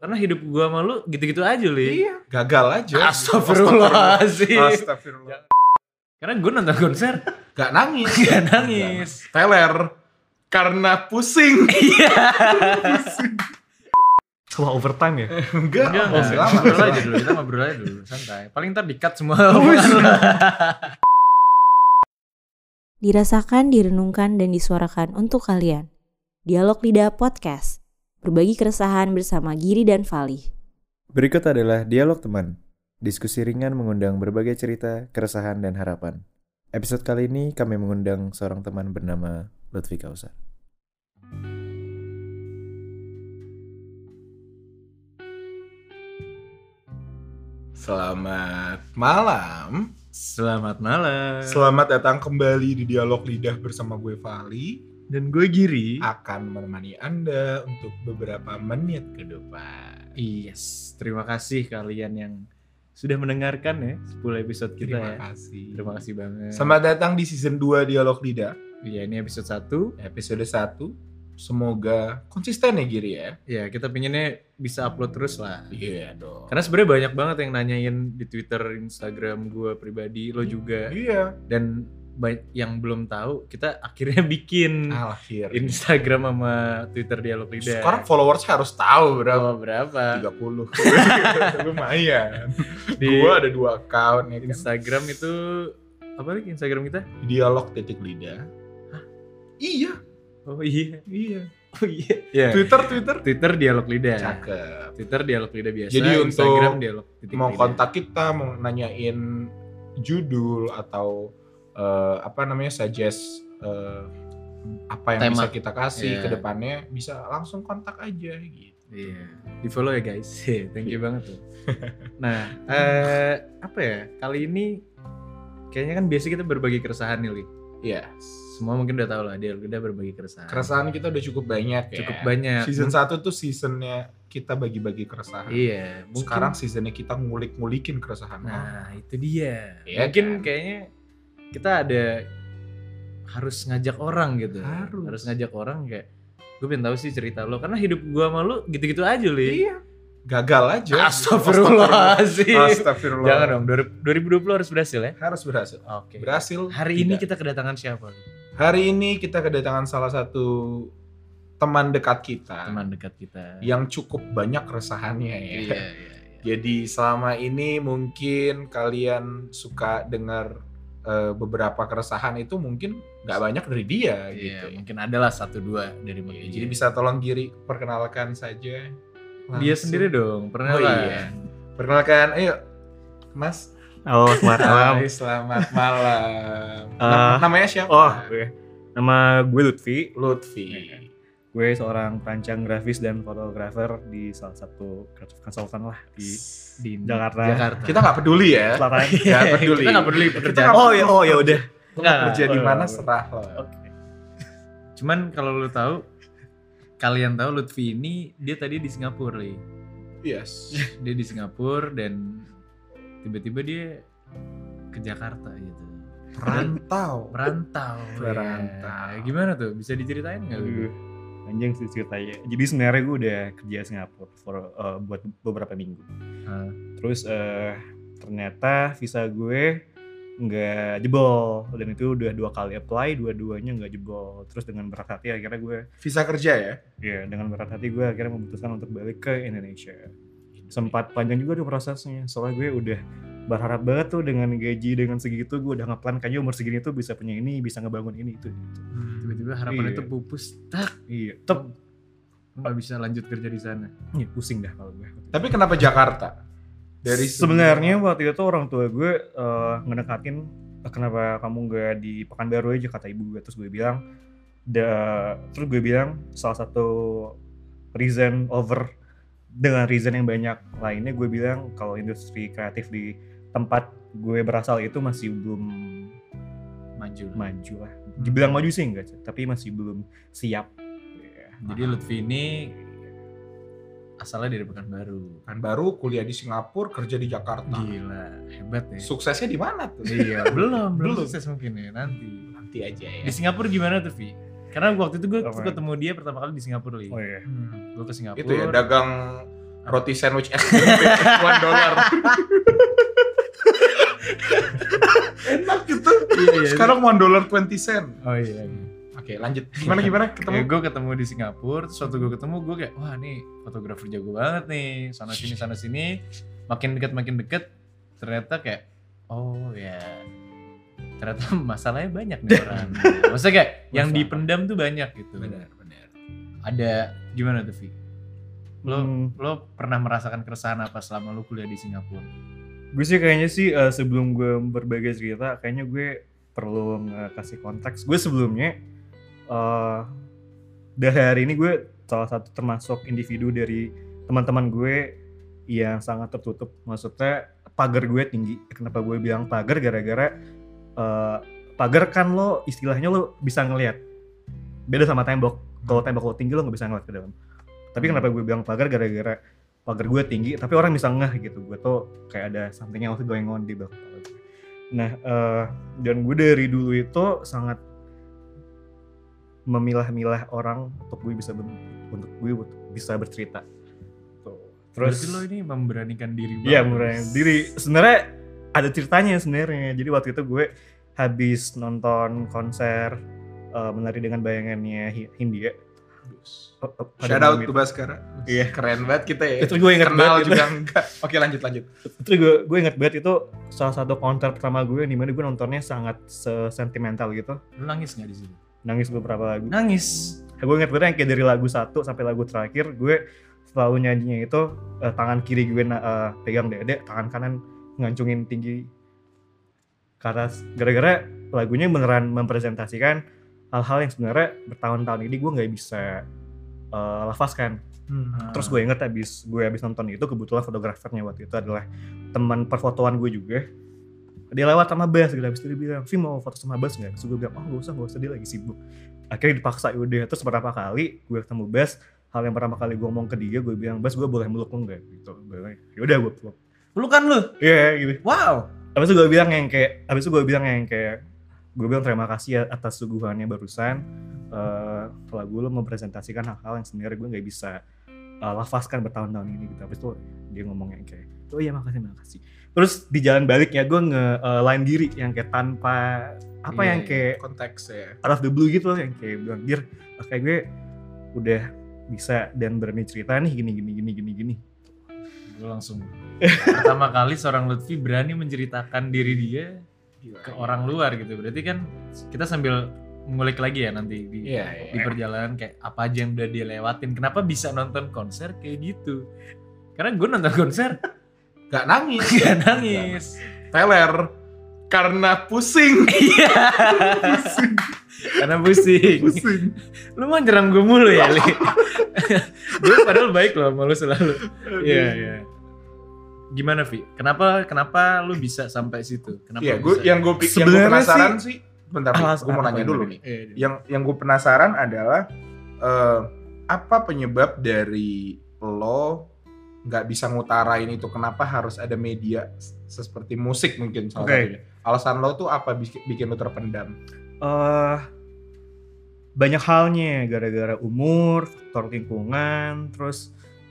Karena hidup gua sama lu gitu-gitu aja, Li. Iya, gagal aja. Astagfirullahaladzim. Astagfirullah. Karena gue nonton konser Gak nangis. gak nangis. Teler. Karena pusing. Iya. Setelah overtime ya? Enggak, Enggak, masih enggak. lama. Ngobrol aja dulu, kita ngobrol aja dulu, santai. Paling ntar di-cut semua. Dirasakan, direnungkan, dan disuarakan untuk kalian. Dialog Lidah Podcast. Berbagi keresahan bersama Giri dan Fali. Berikut adalah dialog teman. Diskusi ringan mengundang berbagai cerita, keresahan, dan harapan. Episode kali ini kami mengundang seorang teman bernama Lutfi Kausar. Selamat malam. Selamat malam. Selamat datang kembali di Dialog Lidah bersama gue Vali. Dan gue Giri. Akan menemani Anda untuk beberapa menit ke depan. Yes, terima kasih kalian yang sudah mendengarkan ya 10 episode kita Terima ya. kasih. Terima kasih banget. Selamat datang di season 2 Dialog Lidah. Iya, ini episode 1. Episode 1. Semoga konsisten ya Giri ya. Ya, kita pinginnya bisa upload terus lah. Iya dong. Karena sebenarnya banyak banget yang nanyain di Twitter, Instagram gue pribadi, lo juga. Iya. Dan ba- yang belum tahu, kita akhirnya bikin Akhir. Instagram sama Twitter Dialog Lidah. Sekarang followers harus tahu berapa. Oh, berapa? 30 Lumayan Di Gua ada dua account ya kan Instagram itu apa lagi Instagram kita? Dialog titik lidah Iya Oh iya. Iya Oh iya. Ya. Twitter Twitter Twitter Dialog Lidah. Cakep Twitter Dialog Lidah biasa. Jadi untuk Instagram Dialog titik Mau lidah. kontak kita Mau nanyain Judul Atau eh, Apa namanya Suggest eh, Apa yang Tema. bisa kita kasih Iya. ke depannya Bisa langsung kontak aja gitu Iya, di follow ya guys. Thank you banget tuh. Nah, eh, apa ya? Kali ini kayaknya kan biasa kita berbagi keresahan nih, Li. Iya Semua mungkin udah tahu lah, dia udah berbagi keresahan. Keresahan kita udah cukup banyak ya Cukup banyak. Season 1 tuh seasonnya kita bagi-bagi keresahan Iya, mungkin. Sekarang seasonnya kita ngulik-ngulikin keresahan orang. Nah, itu dia. Iya mungkin kan? kayaknya kita ada harus ngajak orang gitu. Harus. ngajak orang kayak gue pengen tahu sih cerita lo karena hidup gua sama lu gitu-gitu aja, Li. Iya. Gagal aja. Astagfirullahaladzim. Astagfirullah. Jangan dong, 2020 harus berhasil ya. Harus berhasil. Oke. Berhasil. Hari ini tidak. kita kedatangan siapa? Hari ini kita kedatangan salah satu teman dekat kita Teman dekat kita. yang cukup banyak keresahannya ya. Iya, iya, iya. Jadi selama ini mungkin kalian suka dengar eh, beberapa keresahan itu mungkin nggak banyak dari dia Iya, gitu. ya. mungkin adalah satu dua dari Iya, mereka. Jadi bisa tolong Giri perkenalkan saja. dia Langsung. sendiri dong, pernah Oh iya. Perkenalkan, ayo Mas. Halo, selamat malam. Hai, selamat malam. Eh, Nam- namanya siapa? Oh, oke. Nama gue Lutfi. Lutfi. Gue seorang perancang grafis dan fotografer di salah satu creative consultant lah di di Jakarta. Jakarta. Kita nggak peduli ya. selatan. Nggak peduli. Kita nggak peduli Kita pekerjaan. nggak Oh ya, oh ya udah. Enggak, Kerja di mana serah lo. Oke. Cuman kalau lu tahu kalian tahu Lutfi ini dia tadi di Singapura, Li. Yes. Dia di Singapura dan tiba-tiba dia ke Jakarta gitu. Perantau. Merantau. Merantau. ya. Gimana tuh? Bisa diceritain nggak? Panjang sih ceritanya. Jadi sebenarnya gue udah kerja Singapura for, uh, buat beberapa minggu. Ah. Terus uh, ternyata visa gue nggak jebol dan itu udah dua kali apply dua-duanya nggak jebol terus dengan berat hati akhirnya gue Visa kerja ya? ya dengan berat hati gue akhirnya memutuskan untuk balik ke Indonesia sempat panjang juga tuh prosesnya soalnya gue udah berharap banget tuh dengan gaji dengan segitu gue udah ngeplan kayaknya umur segini tuh bisa punya ini bisa ngebangun ini itu gitu. Tiba-tiba harapan Iya. itu pupus, tak iya tetep nggak bisa lanjut kerja di sana. ya, pusing dah kalau gue Tapi kenapa Jakarta? Dari sebenarnya waktu itu orang tua gue eh, ngedekatin "Eh, kenapa kamu nggak di Pekanbaru aja kata ibu gue terus gue bilang da, terus gue bilang salah satu reason over dengan reason yang banyak lainnya gue bilang kalau industri kreatif di tempat gue berasal itu masih belum Maju. maju lah dibilang maju sih enggak tapi masih belum siap Ya. Jadi Lutfi ini asalnya dari Pekanbaru. kan baru kuliah di Singapura, kerja di Jakarta. Gila, hebat ya. Suksesnya di mana tuh? iya, belum, belum Belum. sukses mungkin ya nanti. Nanti aja ya. Di Singapura gimana tuh, Vi? Karena waktu itu gue Apa? ketemu dia pertama kali di Singapura, Li. oh iya Hmm, gue ke Singapura. Itu ya dagang roti sandwich SMP one dollar. Enak gitu. Iya, iya. Sekarang one dollar twenty cent. Oh iya. iya. Oke, lanjut. Gimana gimana ketemu? Ya, gue ketemu di Singapura, terus waktu gue ketemu gue kayak, wah nih fotografer jago banget nih, sana sini sana sini, makin dekat makin deket, ternyata kayak, oh ya, ternyata masalahnya banyak nih orang. Maksudnya kayak yang Masalah. dipendam tuh banyak gitu. benar, benar. Ada gimana tuh Vi? Lo Hmm. lo pernah merasakan keresahan apa selama lo kuliah di Singapura? Gue sih kayaknya sih eh, sebelum gue berbagi cerita, kayaknya gue perlu ngasih konteks. Gue sebelumnya eh dari hari ini gue salah satu termasuk individu dari teman-teman gue yang sangat tertutup. Maksudnya pagar gue tinggi. Kenapa gue bilang pagar? Gara-gara eh, pagar kan lo istilahnya lo bisa ngelihat. Beda sama tembok. Kalau tembok lo tinggi lo nggak bisa ngeliat ke dalam. Tapi kenapa gue bilang pagar? Gara-gara pagar gue tinggi, tapi orang bisa ngeh gitu. Gue tuh kayak ada something else going on di belakang kepala gue. Nah, eh, dan gue dari dulu itu sangat memilah-milah orang untuk gue bisa untuk gue bisa bercerita. Tuh. Terus Berarti lo ini memberanikan diri Iya, murah diri. Sebenarnya ada ceritanya sebenarnya. Jadi waktu itu gue habis nonton konser eh, menari dengan bayangannya Hi- Hindia. Oh, oh, Shout out to itu. Baskara. Iya. Keren banget kita ya. Itu gue inget Kenal banget itu. juga enggak. Oke, lanjut lanjut. Itu gue gue inget banget itu salah satu konser pertama gue di mana gue nontonnya sangat sentimental gitu. Lo nangis nggak di situ? Nangis beberapa lagu. Nangis. gue inget banget yang kayak dari lagu 1 sampai lagu terakhir gue selalu nyanyinya itu eh, tangan kiri gue eh, pegang dede, tangan kanan ngancungin tinggi ke atas. Gara-gara lagunya beneran mempresentasikan hal-hal yang sebenarnya bertahun-tahun ini gue nggak bisa eh, lafazkan. Ah. Terus gue inget abis gue abis nonton itu kebetulan fotografernya waktu itu adalah teman perfotoan gue juga. Dia lewat sama Bas gitu, abis itu dia bilang, Vi mau foto sama Bas nggak? Terus gue bilang, oh gak usah, gak usah, dia lagi sibuk. Akhirnya dipaksa udah, terus beberapa kali gue ketemu Bas, hal yang pertama kali gue ngomong ke dia, gue bilang, Bas gue boleh meluk lu nggak? Gitu, bilang, yaudah gue peluk. Pelukan lo? Iya gitu. Wow. Abis itu gue bilang yang kayak, abis itu gue bilang yang kayak, gue bilang terima kasih ya atas suguhannya barusan. Eh lagu lo mempresentasikan hal-hal yang sebenarnya gue nggak bisa eh, lafazkan bertahun-tahun ini gitu. Abis itu dia ngomong yang kayak, oh iya makasih makasih. Terus di jalan baliknya gue nge eh, line diri yang kayak tanpa apa Iya, yang iya. kayak Konteks ya. out of the blue gitu yang kayak bilang, dir, kayak gue udah bisa dan berani cerita nih gini gini gini gini gini. Gue langsung pertama kali seorang Lutfi berani menceritakan diri dia ke orang luar gitu. Berarti kan kita sambil ngulik lagi ya nanti di Iya, iya. di perjalanan kayak apa aja yang udah dia lewatin. Kenapa bisa nonton konser kayak gitu? Karena gue nonton konser Gak nangis. gak nangis. Teler. Karena pusing. Iya. Karena pusing. pusing. Lu mau nyerang gue mulu ya, Li? gue padahal baik loh sama lu selalu. Iya, iya. Gimana, Vi? Kenapa kenapa lu bisa sampai situ? Kenapa Iya, bisa? gue yang gue yang gue penasaran sih, bentar, Alas- gue mau nanya dulu nih. Iya, iya. Yang yang gue penasaran adalah eh, apa penyebab dari lo nggak bisa ngutarain itu? Kenapa harus ada media seperti musik mungkin salah Oke. satunya? Alasan lo tuh apa bikin, bikin lo terpendam? eh banyak halnya gara-gara umur, faktor lingkungan, terus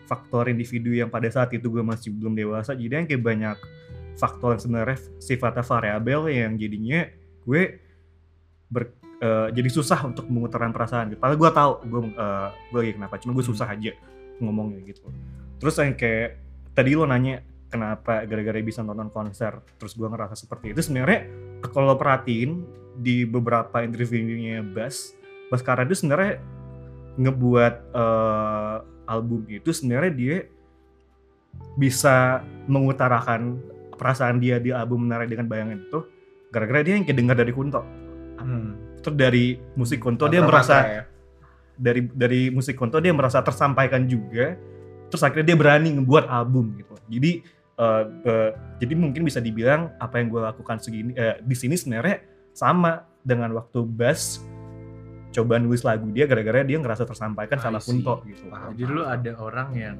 faktor individu yang pada saat itu gue masih belum dewasa. Jadi yang kayak banyak faktor yang sebenarnya sifatnya variabel yang jadinya gue ber, eh, jadi susah untuk mengutarakan perasaan. Padahal gue tahu gue eh, gue lagi kenapa, cuma gue susah aja ngomongnya gitu. Terus yang kayak tadi lo nanya kenapa gara-gara bisa nonton konser, terus gue ngerasa seperti itu. Sebenarnya kalau lo perhatiin di beberapa interviewnya Bas, Bas itu sebenarnya ngebuat eh, album itu sebenarnya dia bisa mengutarakan perasaan dia di album Menara dengan Bayangan itu gara-gara dia yang kayak dengar dari Kunto. Terus dari musik Kunto dia merasa ya. dari dari musik Kunto dia merasa tersampaikan juga. Terus akhirnya dia berani ngebuat album gitu. Jadi eh, eh, jadi mungkin bisa dibilang apa yang gue lakukan segini eh, di sini sebenarnya sama dengan waktu Bass coba nulis lagu dia gara-gara dia ngerasa tersampaikan I sama see. Kunto gitu. Paham. Jadi lu ada orang yang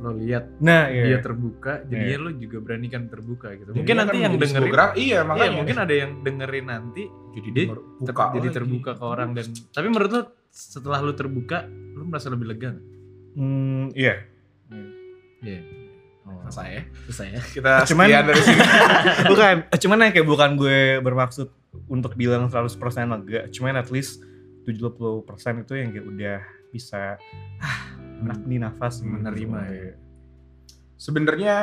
lo lihat Nah, dia iya. terbuka, jadinya lo juga beranikan terbuka gitu. Jadi mungkin dia nanti kan yang dengerin iya Iya, makanya mungkin ada yang dengerin nanti jadi dia ter- buka jadi terbuka ke orang dan tapi menurut lo setelah lu terbuka, lu merasa lebih lega nggak? Hmm, iya. Iya. Oh, Selesai ya. Selesai ya. Kita Cuman- dari sini. bukan cuman yang kayak bukan gue bermaksud untuk bilang 100% lega cuman at least 70% itu yang kayak udah bisa ah, enak nih nafas gitu. Menerima ya. Sebenarnya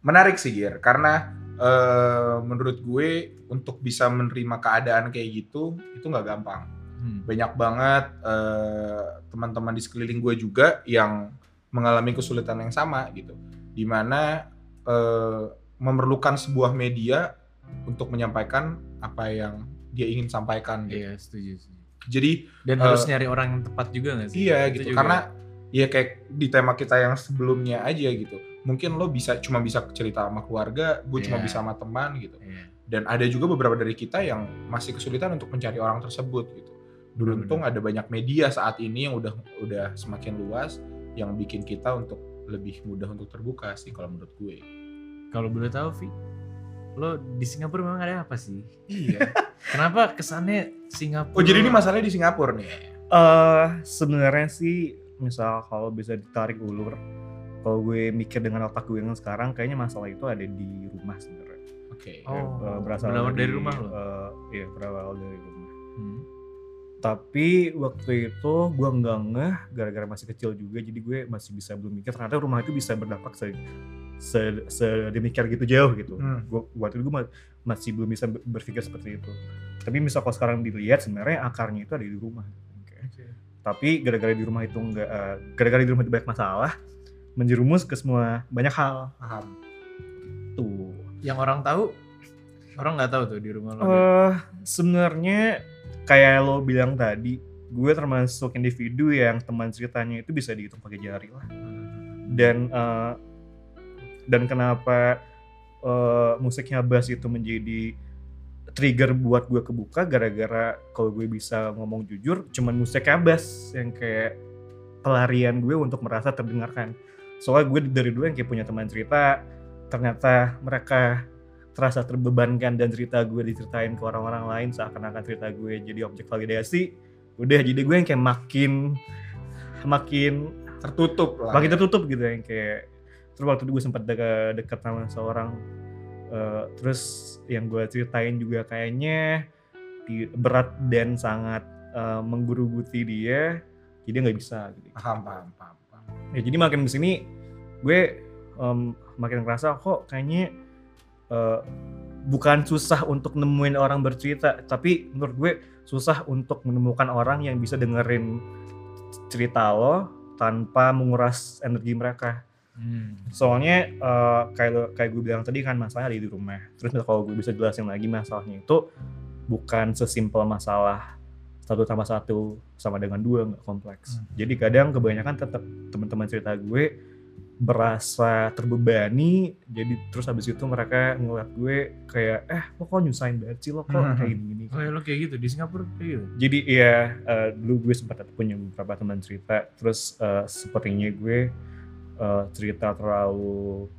menarik sih Gir, karena eh, menurut gue untuk bisa menerima keadaan kayak gitu itu nggak gampang. Hmm. Banyak banget eh, teman-teman di sekeliling gue juga yang mengalami kesulitan yang sama gitu, di mana eh, memerlukan sebuah media untuk menyampaikan apa yang dia ingin sampaikan gitu. Iya, setuju, setuju. Jadi Dan Eh, harus nyari orang yang tepat juga gak sih? Iya Itu gitu juga. karena ya kayak di tema kita yang sebelumnya aja gitu. Mungkin lo bisa cuma bisa cerita sama keluarga, gue cuma Iya. bisa sama teman gitu. Iya. Dan ada juga beberapa dari kita yang masih kesulitan untuk mencari orang tersebut gitu. Beruntung ada banyak media saat ini yang udah udah semakin luas yang bikin kita untuk lebih mudah untuk terbuka sih kalau menurut gue. Kalau boleh tahu, Vi, lo di Singapura memang ada apa sih? Iya. Kenapa kesannya Singapura? oh jadi ini masalahnya di Singapura nih. Eh, sebenarnya sih misal kalau bisa ditarik ulur kalau gue mikir dengan otak gue yang sekarang kayaknya masalah itu ada di rumah sebenarnya Oke. Oh, Eh, berasal berawal dari rumah lo? eh, iya berawal dari rumah Hmm. Tapi waktu itu gue nggak ngeh gara-gara masih kecil juga jadi gue masih bisa belum mikir. Ternyata rumah itu bisa berdampak se, se, sedemikian gitu jauh gitu. Hmm. Gua- waktu itu gue ma- masih belum bisa ber- berpikir seperti itu. Tapi misal kalau sekarang dilihat sebenarnya akarnya itu ada di rumah. Oke. tapi gara-gara di rumah itu nggak eh, gara-gara di rumah itu banyak masalah menjerumus ke semua banyak hal. Paham. tuh Yang orang tahu, orang nggak tahu tuh di rumah lo. Eh sebenarnya kayak lo bilang tadi, gue termasuk individu yang teman ceritanya itu bisa dihitung pakai jari lah. Dan eh, dan kenapa eh, musiknya bass itu menjadi trigger buat gue kebuka gara-gara kalau gue bisa ngomong jujur, cuman musiknya bass yang kayak pelarian gue untuk merasa terdengarkan. Soalnya gue dari dulu yang kayak punya teman cerita, ternyata mereka terasa terbebankan dan cerita gue diceritain ke orang-orang lain seakan-akan cerita gue jadi objek validasi udah jadi gue yang kayak makin makin Tertutup lah. makin ya. tertutup gitu yang kayak terus waktu itu gue sempat deket, deket sama seorang eh, terus yang gue ceritain juga kayaknya di- berat dan sangat eh, menggeruguti dia jadi nggak bisa gitu Paham, paham, paham. paham. ya jadi makin ke sini gue em, makin ngerasa kok kayaknya eh, bukan susah untuk nemuin orang bercerita tapi menurut gue susah untuk menemukan orang yang bisa dengerin cerita lo tanpa menguras energi mereka Hmm. soalnya eh, kayak kayak gue bilang tadi kan masalahnya ada di rumah terus kalau gue bisa jelasin lagi masalahnya itu bukan sesimpel masalah satu tambah satu sama dengan dua nggak kompleks Hmm. jadi kadang kebanyakan tetap teman-teman cerita gue berasa terbebani jadi terus habis itu mereka ngeliat gue kayak eh lo kok nyusahin banget sih lo kok Hmm. kayak gini Oh ya lo kayak gitu di Singapura kayak gitu. jadi iya eh, dulu gue sempat punya beberapa teman cerita terus eh, sepertinya gue eh, cerita terlalu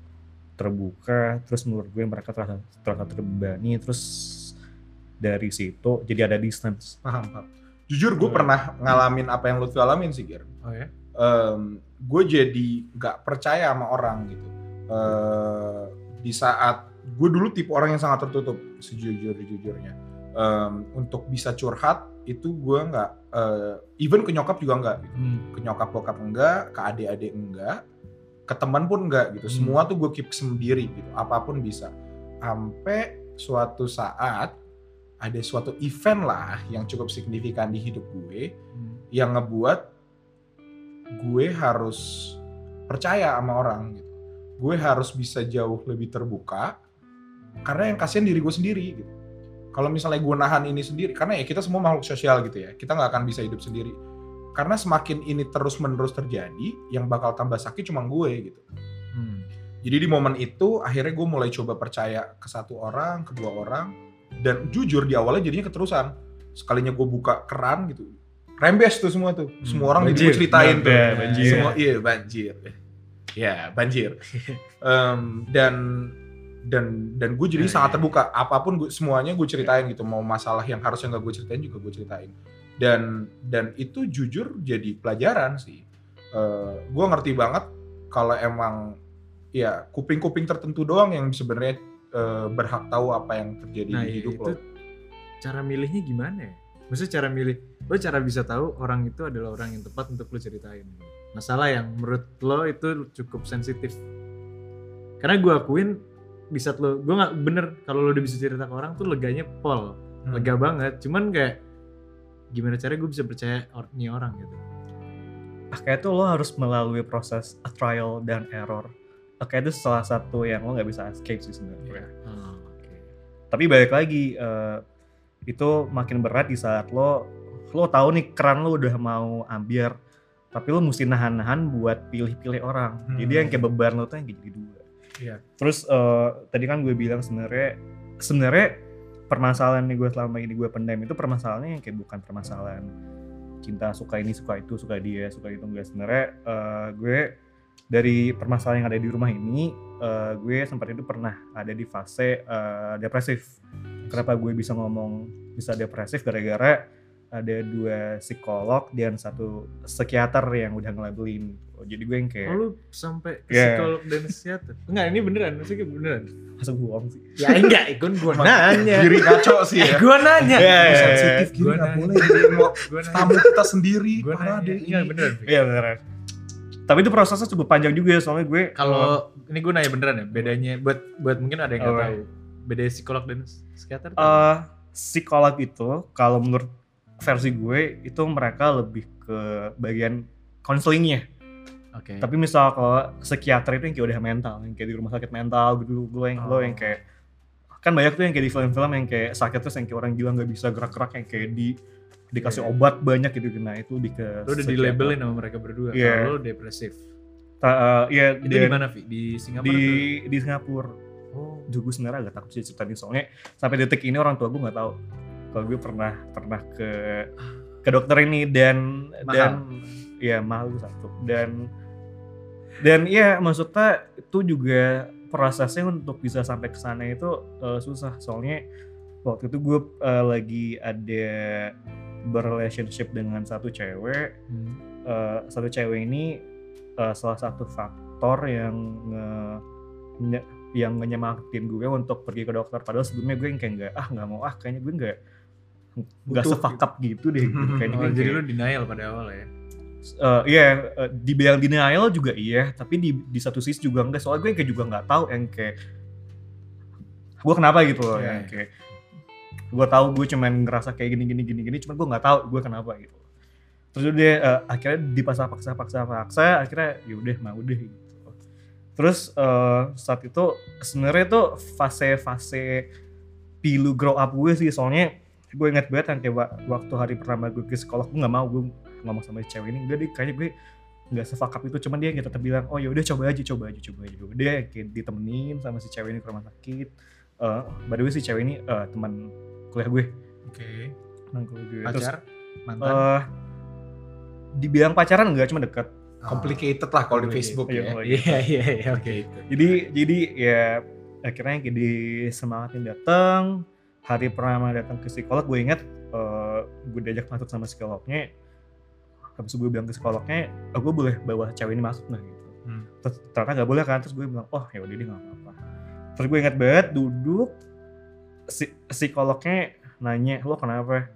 terbuka terus menurut gue mereka terasa terasa terbebani terus dari situ jadi ada distance Paham, paham. Jujur gue Hmm. pernah ngalamin apa yang Lutfi alamin sih, Gir. Oh ya. Em, gue jadi gak percaya sama orang gitu. Eh, di saat gue dulu tipe orang yang sangat tertutup sejujur-jujurnya. Em, untuk bisa curhat itu gue nggak, eh, even ke nyokap juga nggak. Gitu. Hmm. Ke nyokap bokap enggak, ke adik-adik enggak, ke teman pun enggak gitu. Hmm. Semua tuh gue keep sendiri gitu. Apa pun bisa. Sampai suatu saat ada suatu event lah yang cukup signifikan di hidup gue Hmm. yang ngebuat gue harus percaya sama orang gitu. Gue harus bisa jauh lebih terbuka karena yang kasihan diri gue sendiri gitu. Kalau misalnya gue nahan ini sendiri, karena ya kita semua makhluk sosial gitu ya, kita nggak akan bisa hidup sendiri. Karena semakin ini terus menerus terjadi, yang bakal tambah sakit cuma gue gitu. Hmm. Jadi di momen itu akhirnya gue mulai coba percaya ke satu orang, kedua orang, dan jujur di awalnya jadinya keterusan. Sekalinya gue buka keran gitu, rembes tuh semua tuh. Semua orang Banjir. ceritain tuh. Nah, banjir. Semua iya banjir. Ya banjir. Em, dan dan dan gue jadi Ya, sangat ya. terbuka. Apa pun gue semuanya gue ceritain gitu. Mau masalah yang harusnya nggak gue ceritain juga gue ceritain. Dan dan itu jujur jadi pelajaran sih. Eh gue ngerti banget kalau emang ya kuping-kuping tertentu doang yang sebenarnya eh, berhak tahu apa yang terjadi Nah, di hidup itu lo. cara milihnya gimana ya? Maksudnya cara milih, lo cara bisa tahu orang itu adalah orang yang tepat untuk lo ceritain. Masalah yang menurut lo itu cukup sensitif. Karena gue akuin di saat lo, gue nggak bener kalau lo udah bisa cerita ke orang tuh leganya pol, Hmm. lega banget. Cuman kayak gimana caranya gue bisa percaya or, nih orang gitu. Ah, kayak tuh lo harus melalui proses a trial dan error. Kayak itu salah satu yang lo nggak bisa escape sih sebenarnya. Oh, oke. Tapi balik lagi eh, itu makin berat di saat lo lo tahu nih keran lo udah mau ambiar tapi lo mesti nahan-nahan buat pilih-pilih orang. Hmm. Jadi yang kayak beban lo tuh yang jadi dua. Iya. Terus eh, tadi kan gue bilang sebenarnya sebenarnya permasalahan yang gue selama ini gue pendam itu permasalahannya yang kayak bukan permasalahan cinta suka ini suka itu suka dia suka itu enggak sebenarnya eh, gue dari permasalahan yang ada di rumah ini eh, gue sempat itu pernah ada di fase eh, depresif kenapa gue bisa ngomong bisa depresif gara-gara ada dua psikolog dan satu psikiater yang udah ngelabelin jadi gue yang kayak Oh, lu sampai ke Yeah. psikolog dan psikiater? Enggak, ini beneran, maksudnya beneran. masa bohong sih Ya enggak, ikut gue nanya. Giri ngaco sih ya. gue nanya. Ya, ya, ya. Sensitif gini Gua nggak nanya. boleh jadi Gue tamu kita sendiri. Gue nanya. Iya ini. beneran. Iya beneran. Tapi itu prosesnya cukup panjang juga ya soalnya gue Kalau ini gue nanya beneran ya, bedanya buat buat mungkin ada yang nggak tahu. Beda psikolog dan psikiater. tuh eh psikolog itu kalau menurut versi gue itu mereka lebih ke bagian konselingnya. Oke. Tapi misal kalau psikiater itu yang kayak udah mental, yang kayak di rumah sakit mental gitu, gue yang lo yang Oh. kayak kan banyak tuh yang kayak di film-film yang kayak sakit terus yang kayak orang gila nggak bisa gerak-gerak yang kayak di dikasih Iya. obat banyak gitu nah itu di ke Lu udah psikiater. dilabelin sama mereka berdua. Iya. Kalau lu depresif. Ta- eh, iya Itu di mana, Vi? Di Singapura di tuh? di Singapura Oh. Duh, gue sebenarnya agak takut sih ceritain soalnya sampai detik ini orang tua gue nggak tahu kalau gue pernah pernah ke ke dokter ini dan Mahal. dan ya mahal itu satu dan dan ya maksudnya itu juga prosesnya untuk bisa sampai ke sana itu eh, susah soalnya waktu itu gue eh, lagi ada berrelationship dengan satu cewek Hmm. eh, satu cewek ini eh, salah satu faktor yang nye- yang nyemangatin gue untuk pergi ke dokter. Padahal sebelumnya gue yang kayak nggak ah nggak mau. Ah kayaknya gue nggak nggak sefakap gitu deh. Gitu. kayaknya Oh, gue jadi kayak, lu denial pada awal ya? eh, iya eh, dibilang denial juga iya tapi di di satu sisi juga enggak. Soalnya gue kayak juga nggak tahu yang kayak gue kenapa gitu loh? Iya, yang iya. kayak gue tahu gue cuman ngerasa kayak gini gini gini gini cuman gue nggak tahu gue kenapa gitu. Terus udah eh, akhirnya dipaksa paksa paksa paksa akhirnya ya udah mau deh gitu terus eh, saat itu sebenarnya tuh fase-fase pilu grow up gue sih. Soalnya gue inget banget yang kayak wa- waktu hari pertama gue ke sekolah gue nggak mau gue ngomong sama cewek ini enggak deh kayaknya gue nggak sefakap itu. Cuman dia tetap bilang oh ya udah coba aja coba aja coba aja udah kayak ditemenin sama si cewek ini ke rumah sakit. Eh by the way si cewek ini eh, teman kuliah gue. Oke. teman kuliah gue. Terus, Pacar? Mantan? eh, dibilang pacaran enggak cuma dekat Complicated lah kalau di Complicated. Facebook Iya, ya. Iya, iya, iya, oke jadi jadi ya akhirnya kayak disemangatin datang hari pertama datang ke psikolog gue inget eh, gue diajak masuk sama psikolognya habis gue bilang ke psikolognya oh, gue boleh bawa cewek ini masuk nggak gitu Hmm. terus ternyata nggak boleh kan terus gue bilang oh ya udah dia nggak apa-apa terus gue inget banget duduk si psikolognya nanya lo kenapa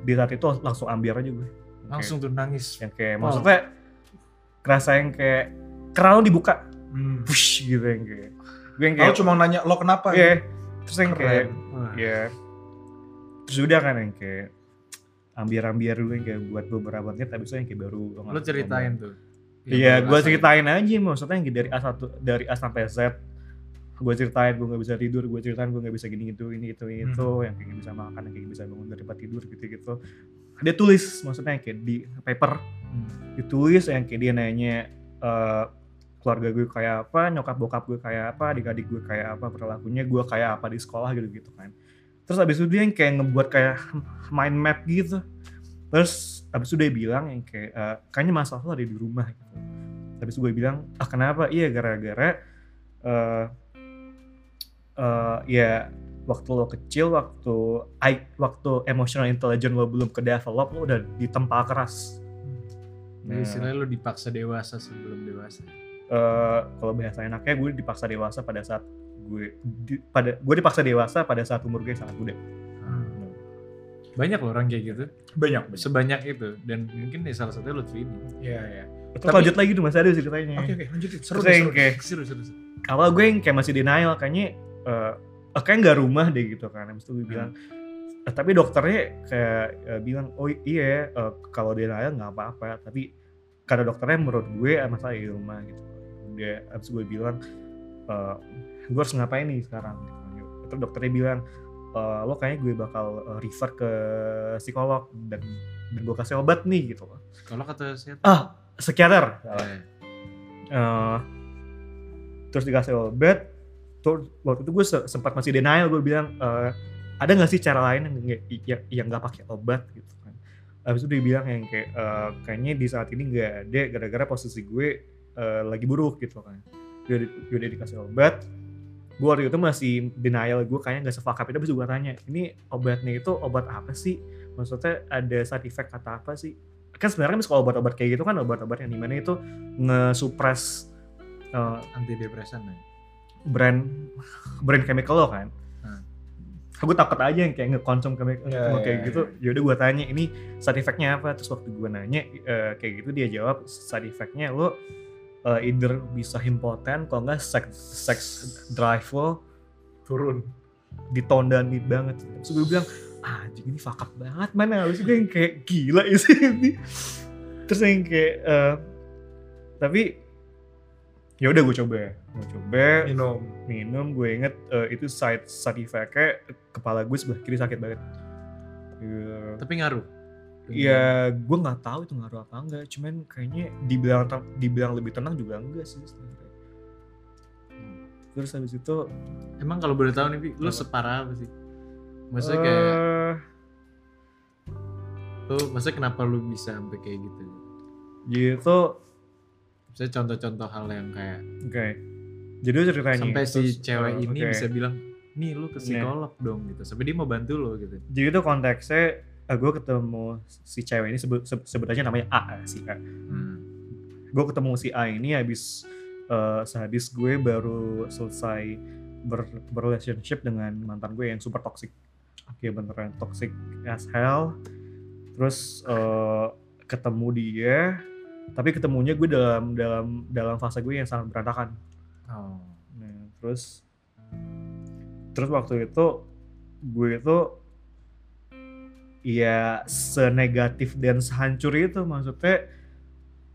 di saat itu langsung ambil aja gue Yang Langsung tuh nangis. kayak, yang kayak Oh. maksudnya kerasa yang kayak keran lo dibuka Hmm. push gitu yang kayak gue yang Lo kayak cuma nanya lo kenapa? Iya. terus yang Keren. kayak Wah. ya terus udah kan yang kayak ambiar-ambiar dulu yang kayak buat beberapa menit habis itu yang kayak baru Lu ceritain tuh. iya gue ceritain aja maksudnya yang dari A satu dari A sampai Z gue ceritain gue nggak bisa tidur gue ceritain gue nggak bisa gini gitu ini itu ini itu yang kayak bisa makan yang kayak bisa bangun dari tempat tidur gitu gitu dia tulis maksudnya yang kayak di paper. Hmm. ditulis yang kayak dia nanya eh, keluarga gue kayak apa nyokap bokap gue kayak apa adik-adik gue kayak apa perilakunya gue kayak apa di sekolah gitu gitu kan. Terus abis itu dia yang kayak ngebuat kayak mind map gitu. Terus abis itu dia bilang yang kayak eh, kayaknya masalah lo ada di rumah gitu. Habis itu gue bilang ah kenapa? Iya gara-gara eh eh, ya waktu lo kecil waktu I, waktu emotional intelligence lo belum ke develop lo udah ditempa keras Jadi istilahnya lu dipaksa dewasa sebelum dewasa. eh, kalau bahasa enaknya gue dipaksa dewasa pada saat gue di- pada gue dipaksa dewasa pada saat umur gue sangat muda. Banyak loh orang kayak gitu. Banyak, banyak. Sebanyak itu dan mungkin ya salah satunya Lutfi ini. Iya, iya. Terus Tapi- lanjut lagi tuh masih ada ceritanya. Oke, oke, lanjutin. Seru, seru. kayak Seru seru. seru. awal gue yang kayak masih denial kayaknya eh eh, kayak nggak rumah deh gitu kan. Habis itu gue bilang eh, tapi dokternya kayak eh, bilang oh iya eh, kalau denial nggak apa-apa tapi karena dokternya menurut gue masalah di rumah gitu. Udah habis gue bilang eh, gue harus ngapain nih sekarang? Gitu. terus dokternya bilang eh, lo kayaknya gue bakal refer ke psikolog dan dan gue kasih obat nih gitu Kalau kata saya ah psikiater. Eh, Eh, terus dikasih obat terus waktu itu gue se- sempat masih denial gue bilang eh, ada nggak sih cara lain yang yang yang nggak pakai obat? Gitu kan. Habis itu dia bilang yang kayak eh, kayaknya di saat ini nggak ada gara-gara posisi gue eh, lagi buruk gitu kan. Gue, udah dikasih obat. Gue waktu itu masih denial gue kayaknya nggak sefakap itu habis gue tanya ini obatnya itu obat apa sih? Maksudnya ada side effect kata apa sih? Kan sebenarnya mis kalau obat-obat kayak gitu kan obat-obat yang di mana itu nge-suppress uh, antidepresan ya. Brand brand chemical lo kan. Hmm. Aku takut aja yang kayak nge-konsum chemical Ya, kayak ya, gitu. Ya udah gue tanya ini side effect-nya apa? Terus waktu gue nanya eh, kayak gitu dia jawab side effect-nya lo eh, either bisa impotent kalau nggak sex sex drive lo Turun. ditondani banget. Terus gue bilang, ah, anjing ini fuck up banget mana harus gue yang kayak gila sih ini. Terus yang kayak, eh, tapi ya udah gue coba, gue coba Minum. minum, gue inget eh, itu side side effect-nya kepala gue sebelah kiri sakit banget. Ya, Tapi ngaruh. Ya, gue nggak tahu itu ngaruh apa enggak. Cuman kayaknya dibilang dibilang lebih tenang juga enggak sih. sebenarnya. Terus habis itu Emang kalau boleh tahu nih, lu Apa? separah apa sih? Maksudnya kayak eh, lu, maksudnya kenapa lu bisa sampai kayak gitu? gitu Misalnya contoh-contoh hal yang kayak Oke. Jadi ceritanya sampai si terus, cewek eh, ini oke. bisa bilang, nih lu ke psikolog dong gitu. Sampai dia mau bantu lo gitu. Jadi itu konteksnya gue ketemu si cewek ini sebut aja namanya A si A. Hmm. Gue ketemu si A ini habis eh, sehabis gue baru selesai ber berrelationship dengan mantan gue yang super toxic. Oke beneran toxic as hell. Terus eh, ketemu dia, tapi ketemunya gue dalam dalam dalam fase gue yang sangat berantakan. Oh. Nah, terus terus waktu itu gue itu ya senegatif dan sehancur itu maksudnya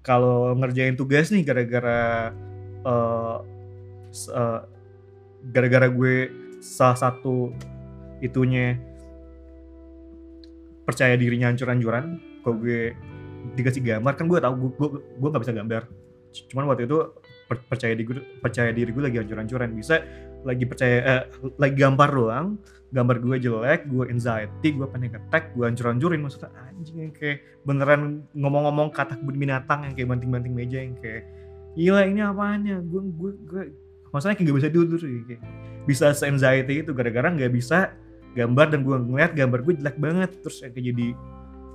kalau ngerjain tugas nih gara-gara eh, gara-gara gue salah satu itunya percaya dirinya hancur-hancuran kalau gue dikasih gambar kan gue tahu gue gue gue nggak bisa gambar. Cuman waktu itu per- percaya diri gue percaya diri gue lagi hancur-hancuran. Bisa lagi percaya eh, lagi gambar doang gambar gue jelek gue anxiety gue panic attack gue hancur-hancurin. Maksudnya anjing yang kayak beneran ngomong-ngomong kata binatang yang kayak banting-banting meja yang kayak gila ini apaannya gue gue gue maksudnya kayak gak bisa tidur kayak bisa anxiety itu gara-gara nggak bisa gambar dan gue ngeliat gambar gue jelek banget terus kayak jadi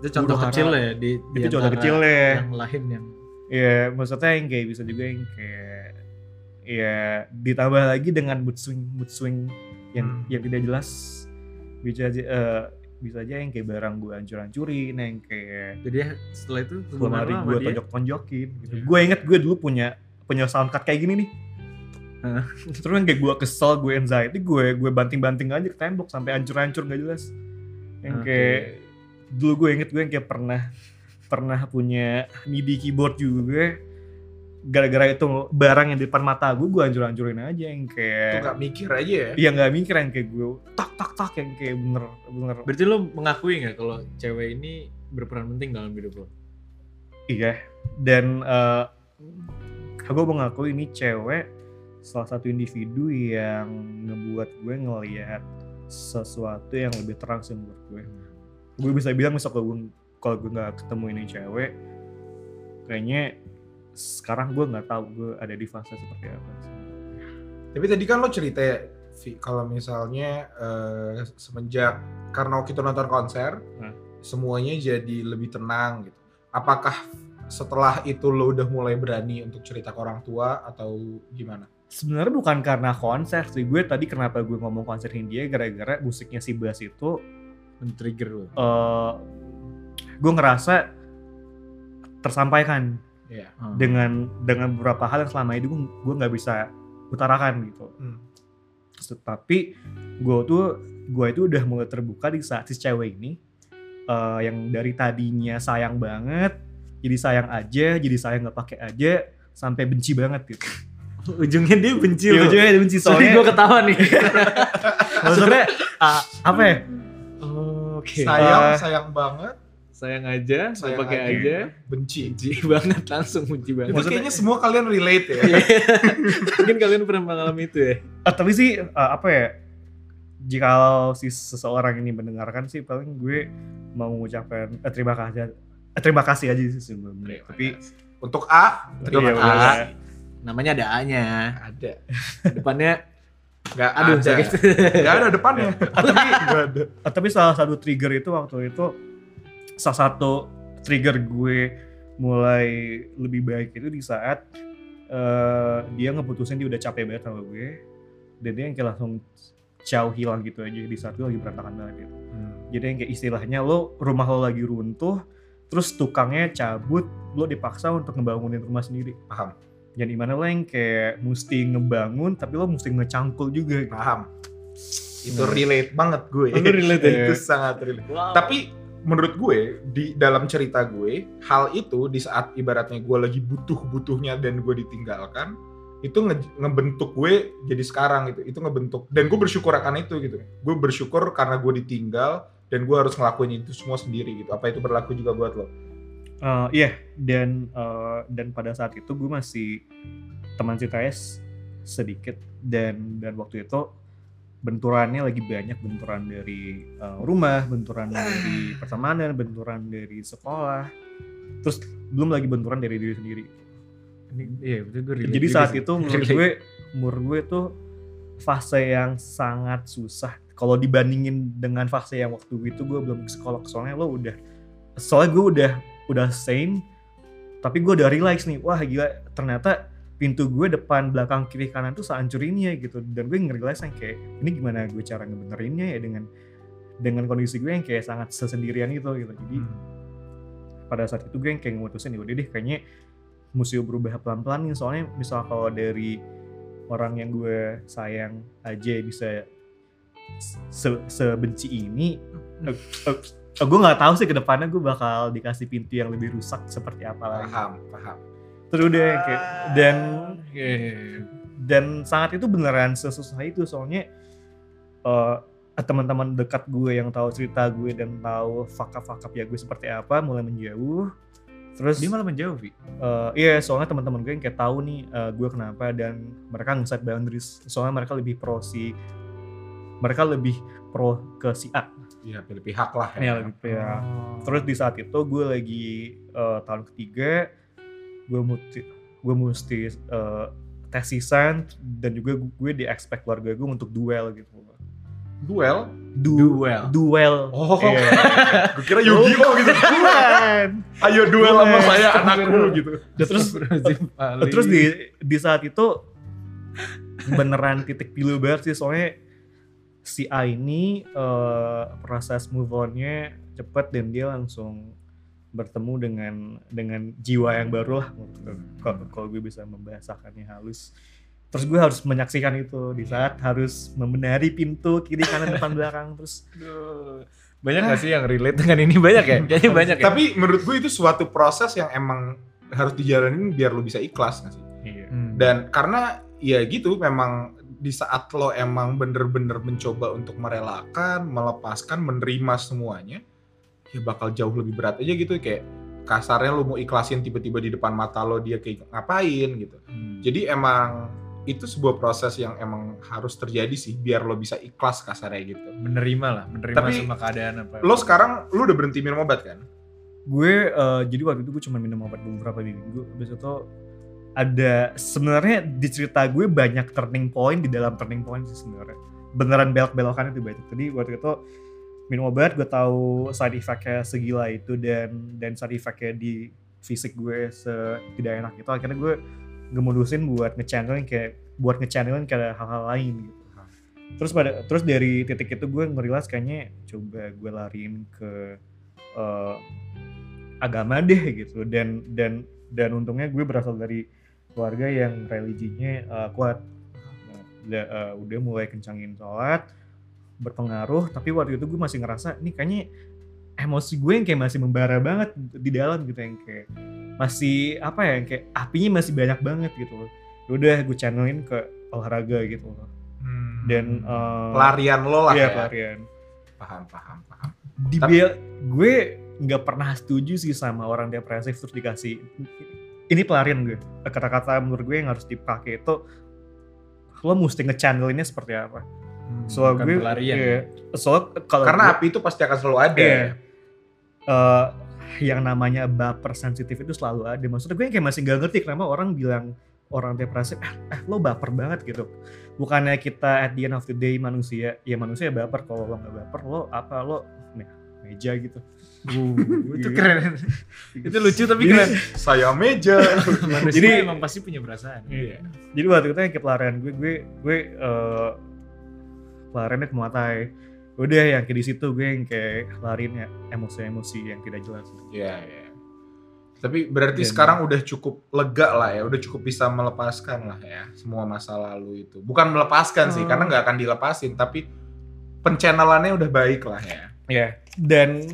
Itu contoh kecil ya di, di itu contoh kecil ya Yang lain yang ya maksudnya yang kayak bisa juga yang kayak ya ditambah lagi dengan mood swing mood swing yang Hmm. yang tidak jelas bisa aja eh, bisa aja yang kayak barang gue hancur-hancurin yang kayak jadi setelah itu lemari sama gue tonjok-tonjokin gitu. Iya. Gue inget gue dulu punya punya sound card kayak gini nih. Terus yang kayak gue kesel, gue anxiety, gue gue banting-banting aja ke tembok sampai hancur-hancur gak jelas. Yang Oke. kayak dulu gue inget gue yang kayak pernah pernah punya MIDI keyboard juga gara-gara itu barang yang di depan mata gue gue hancur-hancurin aja yang Itu kayak gak mikir aja ya. iya nggak mikir yang kayak gue tak tak tak yang kayak bener bener berarti lo mengakui nggak kalau cewek ini berperan penting dalam hidup lo Iya, dan eh gue mengaku ini cewek salah satu individu yang ngebuat gue ngelihat sesuatu yang lebih terang sih menurut gue. Gue bisa bilang misal kalau gue kalau gue nggak ketemu ini cewek, kayaknya sekarang gue nggak tahu gue ada di fase seperti apa. Tapi tadi kan lo cerita ya, kalau misalnya eh, semenjak karena waktu itu nonton konser, Hmm. semuanya jadi lebih tenang gitu. Apakah setelah itu lo udah mulai berani untuk cerita ke orang tua atau gimana? sebenarnya bukan karena konser sih gue tadi kenapa gue ngomong konser Hindia gara-gara musiknya si Bass itu Men-trigger lo. eh gue ngerasa tersampaikan Iya. Hmm. dengan dengan beberapa hal yang selama ini gue gue nggak bisa utarakan gitu. Hmm. Tapi gue tuh gue itu udah mulai terbuka di saat si cewek ini eh, yang dari tadinya sayang banget jadi sayang aja jadi sayang nggak pakai aja sampai benci banget gitu. Ujungnya dia benci lo. ujungnya dia benci Sorry soalnya gue ketawa nih. maksudnya ah, apa ya? Oke. Sayang, Eh, sayang banget, Sayang aja, saya sayang pakai aja, aja. benci. Benci banget langsung benci banget. Itu kayaknya semua kalian relate ya. Mungkin kalian pernah mengalami itu ya. Ah, tapi sih eh, apa ya? Jika si seseorang ini mendengarkan sih paling gue mau mengucapkan eh, terima kasih eh, terima kasih aja sih sebenarnya. Tapi Untuk A, terima Iya, kasih. udah. Namanya ada A-nya. Ada. Depannya Gak aduh ada. sakit. Gak ada depannya. tapi Gak ada. Tapi salah satu trigger itu waktu itu salah satu trigger gue mulai lebih baik itu di saat eh, dia ngeputusin dia udah capek banget sama gue dan dia yang kayak langsung jauh hilang gitu aja di saat gue lagi berantakan banget gitu. Jadi yang kayak istilahnya lo rumah lo lagi runtuh terus tukangnya cabut lo dipaksa untuk ngebangunin rumah sendiri. Paham. Jadi mana lo yang kayak mesti ngebangun tapi lo mesti ngecangkul juga gitu. Paham. Itu relate banget gue. Oh, lu relate ya? itu sangat relate. Wow. Tapi menurut gue di dalam cerita gue hal itu di saat ibaratnya gue lagi butuh-butuhnya dan gue ditinggalkan itu nge- ngebentuk gue jadi sekarang gitu itu ngebentuk dan gue bersyukur akan itu gitu gue bersyukur karena gue ditinggal dan gue harus ngelakuin itu semua sendiri gitu apa itu berlaku juga buat lo Eh, Iya, dan eh, dan pada saat itu gue masih teman CTS sedikit dan dan waktu itu benturannya lagi banyak benturan dari eh, rumah, benturan dari pertemanan, benturan dari sekolah, terus belum lagi benturan dari diri sendiri. Ini, iya betul gue Jadi saat itu menurut gue, menurut gue tuh fase yang sangat susah. Kalau dibandingin dengan fase yang waktu itu gue belum psikolog, soalnya lo udah, soalnya gue udah udah sane, tapi gue udah realize nih, wah gila ternyata pintu gue depan belakang kiri kanan tuh sehancur ini ya gitu. Dan gue nge-realize yang kayak ini gimana gue cara ngebenerinnya ya dengan dengan kondisi gue yang kayak sangat sesendirian itu gitu. Jadi pada saat itu gue yang kayak ngutusin ya udah deh kayaknya mesti berubah pelan-pelan nih. Soalnya misal kalau dari orang yang gue sayang aja bisa se- sebenci ini eh, gue nggak tahu sih ke depannya gue bakal dikasih pintu yang lebih rusak seperti apa lagi. Paham paham. Terus udah kayak dan Oke. dan sangat itu beneran sesusah itu soalnya eh teman-teman dekat gue yang tahu cerita gue dan tahu fakap-fakap ya gue seperti apa mulai menjauh. Terus Dia malah menjauh, Vi. Eh, iya soalnya teman-teman gue yang kayak tahu nih eh, gue kenapa dan mereka nge-set boundaries. Soalnya mereka lebih pro si mereka lebih pro ke si A Iya pilih pihak lah ya ya. lebih ya terus di saat itu gue lagi eh, tahun ketiga gue mesti gue mesti eh, tesisan dan juga gue di expect keluarga gue untuk duel gitu duel du Duel. duel oh Iya. gue kira Yu-Gi-Oh gitu Bukan. ayo duel sama Duel. saya anakku gitu Dan terus terus di di saat itu beneran titik pilu banget sih soalnya si A ini eh, proses move on-nya cepet dan dia langsung bertemu dengan dengan jiwa yang baru lah. Kalau kalau gue bisa membahasakannya halus. Terus gue harus menyaksikan itu. Di saat harus membenari pintu kiri kanan depan belakang terus. Banyak gak sih yang relate dengan ini? Banyak ya? Kayaknya banyak ya. tapi menurut gue itu suatu proses yang emang harus dijalanin biar lo bisa ikhlas nggak sih? Iya. Hmm. dan karena ya gitu memang di saat lo emang bener-bener mencoba untuk merelakan melepaskan menerima semuanya ya bakal jauh lebih berat aja gitu. Kayak kasarnya lo mau ikhlasin tiba-tiba di depan mata lo dia kayak ngapain gitu. Hmm. jadi emang itu sebuah proses yang emang harus terjadi sih biar lo bisa ikhlas kasarnya gitu. Menerima lah, menerima Tapi, sama keadaan apa. lo sekarang lo udah berhenti minum obat kan? Gue eh, jadi waktu itu gue cuma minum obat beberapa minggu habis itu ada sebenarnya di cerita gue banyak turning point di dalam turning point sih sebenarnya. Beneran belok-belokan itu banyak. Jadi waktu itu minum obat gue tahu side effect-nya segila itu dan dan side effect-nya di fisik gue se tidak enak itu. Akhirnya gue ngemodusin buat ngechannelin kayak buat ngechannelin kayak hal-hal lain gitu. Terus pada terus dari titik itu gue ngerilas kayaknya coba gue lariin ke eh, agama deh gitu. Dan dan dan untungnya gue berasal dari keluarga yang religinya eh, kuat udah, eh, udah mulai kencangin sholat berpengaruh tapi waktu itu gue masih ngerasa ini kayaknya emosi gue yang kayak masih membara banget di dalam gitu yang kayak masih apa ya yang kayak apinya masih banyak banget gitu loh Ya udah gue channelin ke olahraga gitu loh Hmm. dan eh, pelarian lo lah iya, ya. pelarian Paham, paham, paham. di Tapi- gue nggak pernah setuju sih sama orang depresif terus dikasih ini pelarian gue kata-kata menurut gue yang harus dipakai itu lo mesti ngechannelinnya seperti apa soal bukan gue pelarian. iya. soal kalau Karena gue- api itu pasti akan selalu ada. Iya. eh, yang namanya baper sensitif itu selalu ada. Maksudnya gue yang kayak masih gak ngerti kenapa orang bilang orang depresif, eh, eh lo baper banget gitu. Bukannya kita at the end of the day manusia, ya manusia baper. Kalau lo gak baper, lo apa lo me- meja gitu. Itu keren. itu lucu tapi Jadi- keren. Saya meja. Manusia Jadi- emang pasti punya perasaan. Iya. Jadi waktu itu yang kayak pelarian gue, gue, gue eh pelariannya ke Muay Thai. Udah yang kayak di situ gue yang kayak lariin ya emosi-emosi yang tidak jelas. Iya, iya. Tapi berarti Dan- sekarang udah cukup lega lah ya, udah cukup bisa melepaskan lah ya semua masa lalu itu. Bukan melepaskan sih, Oh. karena nggak akan dilepasin, tapi pencannelannya udah baik lah ya. Iya. Dan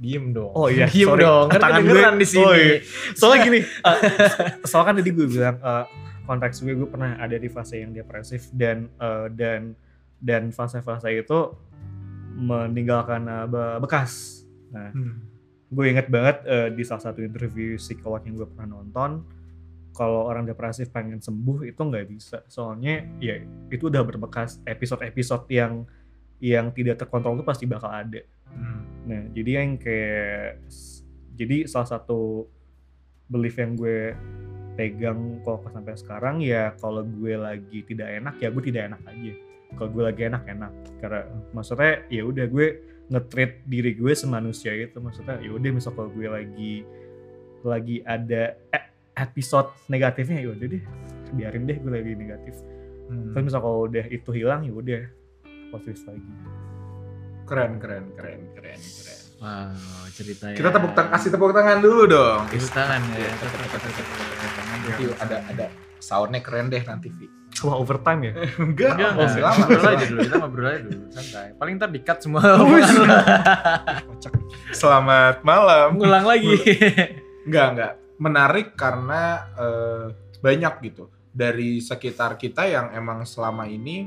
Diem dong. Oh iya, diem sorry. dong. Kan Tangan gue- di sini. Oh iya. soalnya gini uh, soalnya kan tadi gue bilang uh, konteks gue gue pernah ada di fase yang depresif dan uh, dan dan fase-fase itu meninggalkan uh, be- bekas nah gue inget banget uh, di salah satu interview psikolog yang gue pernah nonton kalau orang depresif pengen sembuh itu nggak bisa soalnya ya itu udah berbekas episode-episode yang yang tidak terkontrol itu pasti bakal ada Nah, jadi yang kayak jadi salah satu belief yang gue pegang kok sampai sekarang ya kalau gue lagi tidak enak ya gue tidak enak aja. Kalau gue lagi enak enak karena maksudnya ya udah gue nge-treat diri gue semanusia itu maksudnya ya udah misal kalau gue lagi lagi ada e- episode negatifnya ya udah deh biarin deh gue lagi negatif. Hmm. Tapi misal kalau udah itu hilang ya udah positif lagi. Keren, keren, keren, keren, keren. Wow, ceritanya. Kita tepuk tangan, kasih tepuk tangan dulu dong. Tepuk tangan ya. Nanti ada ada soundnya keren deh nanti Vi. Wah overtime ya? Enggak, Enggak, oh, enggak. lama. Ngobrol aja dulu, kita ngobrol aja dulu, santai. Paling ntar di-cut semua omongan lo. Selamat malam. Ngulang lagi. Enggak, enggak. Menarik karena eh, banyak gitu dari sekitar kita yang emang selama ini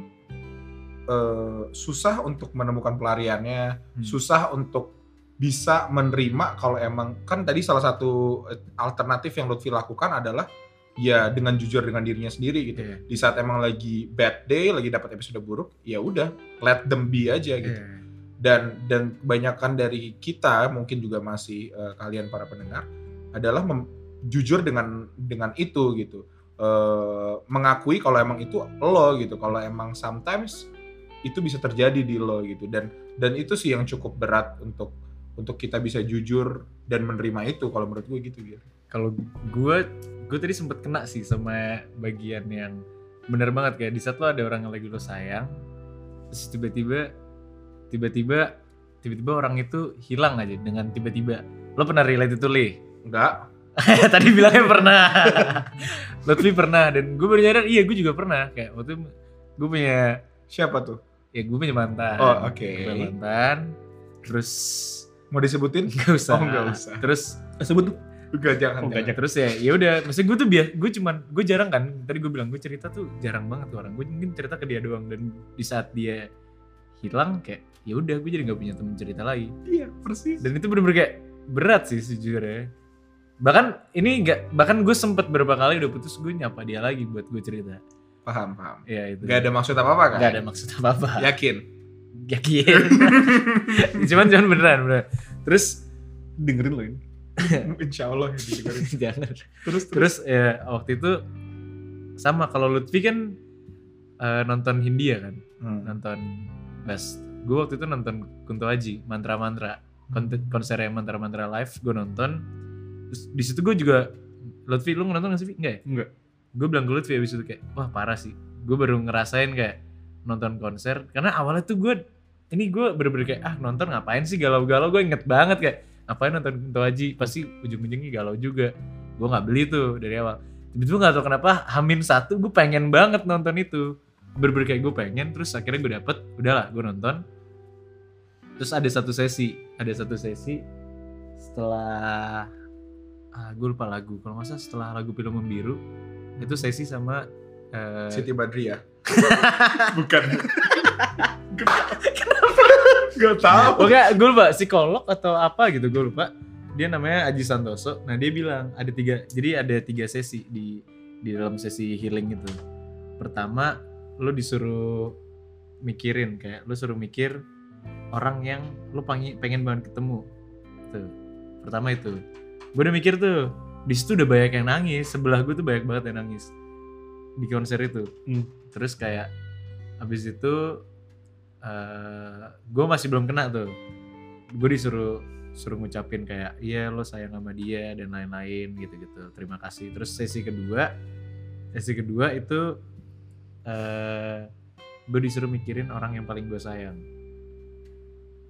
eh, susah untuk menemukan pelariannya, Hmm. susah untuk bisa menerima kalau emang kan tadi salah satu eh, alternatif yang Lutfi lakukan adalah ya dengan jujur dengan dirinya sendiri gitu. Iya. Di saat emang lagi bad day, lagi dapat episode buruk, ya udah let them be aja gitu Iya. dan dan kebanyakan dari kita mungkin juga masih eh, kalian para pendengar adalah mem- jujur dengan dengan itu gitu Eh, mengakui kalau emang itu lo gitu kalau emang sometimes itu bisa terjadi di lo gitu dan dan itu sih yang cukup berat untuk untuk kita bisa jujur dan menerima itu kalau menurut gue gitu gitu Kalau gue, gue tadi sempet kena sih sama bagian yang bener banget kayak di saat lo ada orang yang lagi lo sayang, terus tiba-tiba, tiba-tiba, tiba-tiba orang itu hilang aja dengan tiba-tiba. Lo pernah relate itu li? enggak Tadi bilangnya pernah. Lutfi pernah dan gue baru nyadar iya gue juga pernah kayak waktu gue punya siapa tuh ya gue punya mantan. Oh, oke. Gue punya mantan. Terus mau disebutin nggak usah. Oh, nggak usah. Terus Sebut tuh. enggak jangan, Oh, jangan. terus ya ya udah maksudnya gue tuh biasa gue cuman gue jarang kan tadi gue bilang gue cerita tuh jarang banget tuh orang gue mungkin cerita ke dia doang dan di saat dia hilang kayak ya udah gue jadi nggak punya temen cerita lagi iya persis dan itu bener-bener kayak berat sih sejujurnya bahkan ini nggak bahkan gue sempet beberapa kali udah putus gue nyapa dia lagi buat gue cerita paham paham. Ya itu Gak ada maksud apa apa kan? Nggak ada maksud apa apa yakin? Yakin. Cuman cuman beneran beneran. Terus Dengerin lo ini. insya Allah ya didengerin. Jangan. Terus terus? Terus ya waktu itu sama kalau Lutfi kan eh, nonton Hindia kan? Hmm. nonton Bas gue waktu itu nonton Kunto Aji mantra mantra konsernya mantra mantra live gue nonton. Terus di situ gue juga Lutfi lu nonton gak sih enggak ya? Enggak. Gue bilang ke Lutfi abis itu kayak wah parah sih. Gue baru ngerasain kayak nonton konser karena awalnya tuh gue ini gue bener-bener kayak ah nonton ngapain sih galau-galau? Gue inget banget kayak ngapain nonton Kunto Aji? Pasti ujung-ujungnya galau juga. Gue nggak beli tuh dari awal. Tiba-tiba nggak tahu kenapa Hamin satu gue pengen banget nonton itu. Bener-bener kayak gue pengen terus akhirnya gue dapet udahlah gue nonton. Terus ada satu sesi ada satu sesi setelah ah gue lupa lagu. Kalau salah setelah lagu film membiru itu sesi sama eh, Siti Badriah. Bukan. Gak tahu. Oke, gue lupa psikolog atau apa gitu, gue lupa. Dia namanya Aji Santoso. Nah dia bilang ada tiga, jadi ada tiga sesi di di dalam sesi healing itu. Pertama, lo disuruh mikirin kayak lo suruh mikir orang yang lo pengen pengen banget ketemu. Tuh. Pertama itu. Gue udah mikir tuh. Di situ udah banyak yang nangis. Sebelah gue tuh banyak banget yang nangis di konser itu. Hmm. Terus kayak abis itu eh gue masih belum kena tuh gue disuruh suruh ngucapin kayak iya lo sayang sama dia dan lain-lain gitu-gitu terima kasih terus sesi kedua sesi kedua itu eh gue disuruh mikirin orang yang paling gue sayang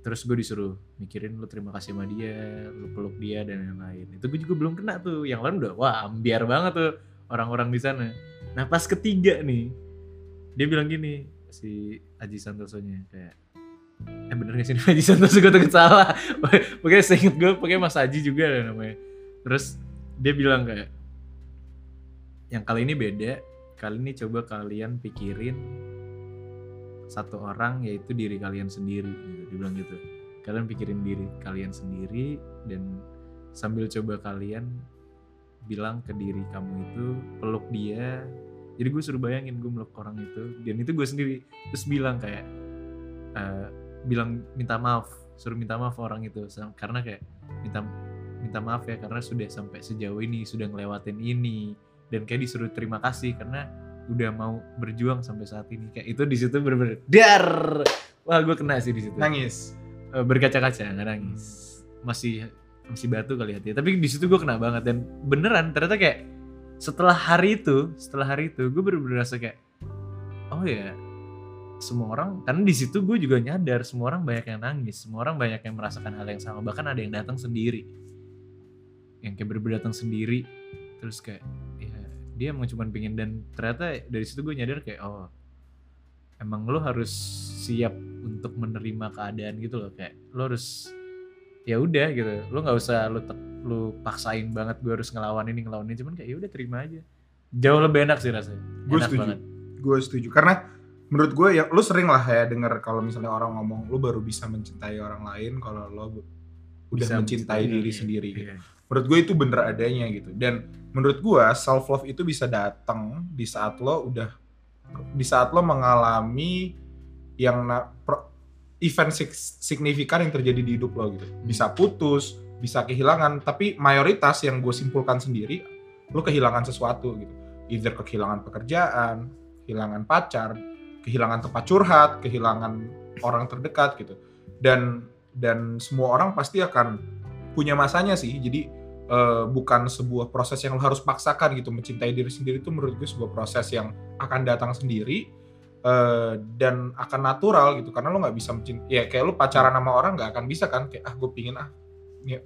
terus gue disuruh mikirin lo terima kasih sama dia lo peluk dia dan lain-lain. Itu gue juga belum kena tuh. Yang lain udah wah ambiar banget tuh orang-orang di sana. Nah pas ketiga nih dia bilang gini si Aji Santosonya kayak eh bener gak sih Aji Santoso? Gue takut salah. Pokoknya seinget gue pokoknya Mas Aji juga ada namanya. Terus dia bilang kayak yang kali ini beda. Kali ini coba kalian pikirin satu orang yaitu diri kalian sendiri gitu. dia bilang gitu. Kalian pikirin diri kalian sendiri dan sambil coba kalian bilang ke diri kamu itu peluk dia. Jadi gue suruh bayangin gue meluk orang itu dan itu gue sendiri. Terus bilang kayak eh, bilang minta maaf suruh minta maaf orang itu. Karena kayak minta minta maaf ya karena sudah sampai sejauh ini sudah ngelewatin ini. Dan kayak disuruh terima kasih karena udah mau berjuang sampai saat ini. Kayak itu di situ bener-bener dar. Wah gue kena sih di situ. Nangis. Eh, berkaca-kaca nggak nangis. Masih masih batu kali hati. Tapi di situ gue kena banget dan beneran ternyata kayak setelah hari itu setelah hari itu gue bener-bener rasa kayak oh ya semua orang karena di situ gue juga nyadar semua orang banyak yang nangis semua orang banyak yang merasakan hal yang sama bahkan ada yang datang sendiri. Yang kayak bener-bener datang sendiri terus kayak ya dia emang cuma pengen dan ternyata dari situ gue nyadar kayak oh emang lo harus siap untuk menerima keadaan gitu loh kayak lo harus ya udah gitu lo nggak usah lo tek- lo paksain banget gue harus ngelawan ini ngelawan ini cuman kayak ya udah terima aja jauh lebih enak sih rasanya Gue setuju. banget. Gue setuju. Karena menurut gue ya lu sering lah ya denger kalau misalnya orang ngomong lu baru bisa mencintai orang lain kalau lo udah Bisa mencintai diri iya, sendiri gitu. iya. Menurut gue itu bener adanya gitu. Dan menurut gue self love itu bisa datang di saat lo udah di saat lo mengalami yang na- pro- event sig- signifikan yang terjadi di hidup lo gitu. Bisa putus, bisa kehilangan, tapi mayoritas yang gue simpulkan sendiri lo kehilangan sesuatu gitu. Either kehilangan pekerjaan, kehilangan pacar, kehilangan tempat curhat, kehilangan orang terdekat gitu. Dan dan semua orang pasti akan punya masanya sih. Jadi eh, bukan sebuah proses yang lo harus paksakan gitu. Mencintai diri sendiri itu menurut gue sebuah proses yang akan datang sendiri eh, dan akan natural gitu. Karena lo nggak bisa mencintai, ya kayak lo pacaran sama orang nggak akan bisa kan? Kayak ah gue pingin ah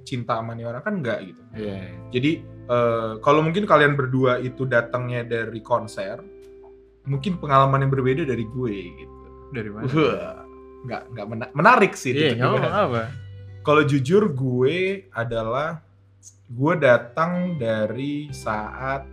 cinta sama nih orang kan nggak gitu. Iya. Jadi eh, kalau mungkin kalian berdua itu datangnya dari konser, mungkin pengalaman yang berbeda dari gue gitu. dari mana Wah, nggak nggak mena- menarik sih. iya nggak apa apa Kalau jujur gue adalah gue datang dari saat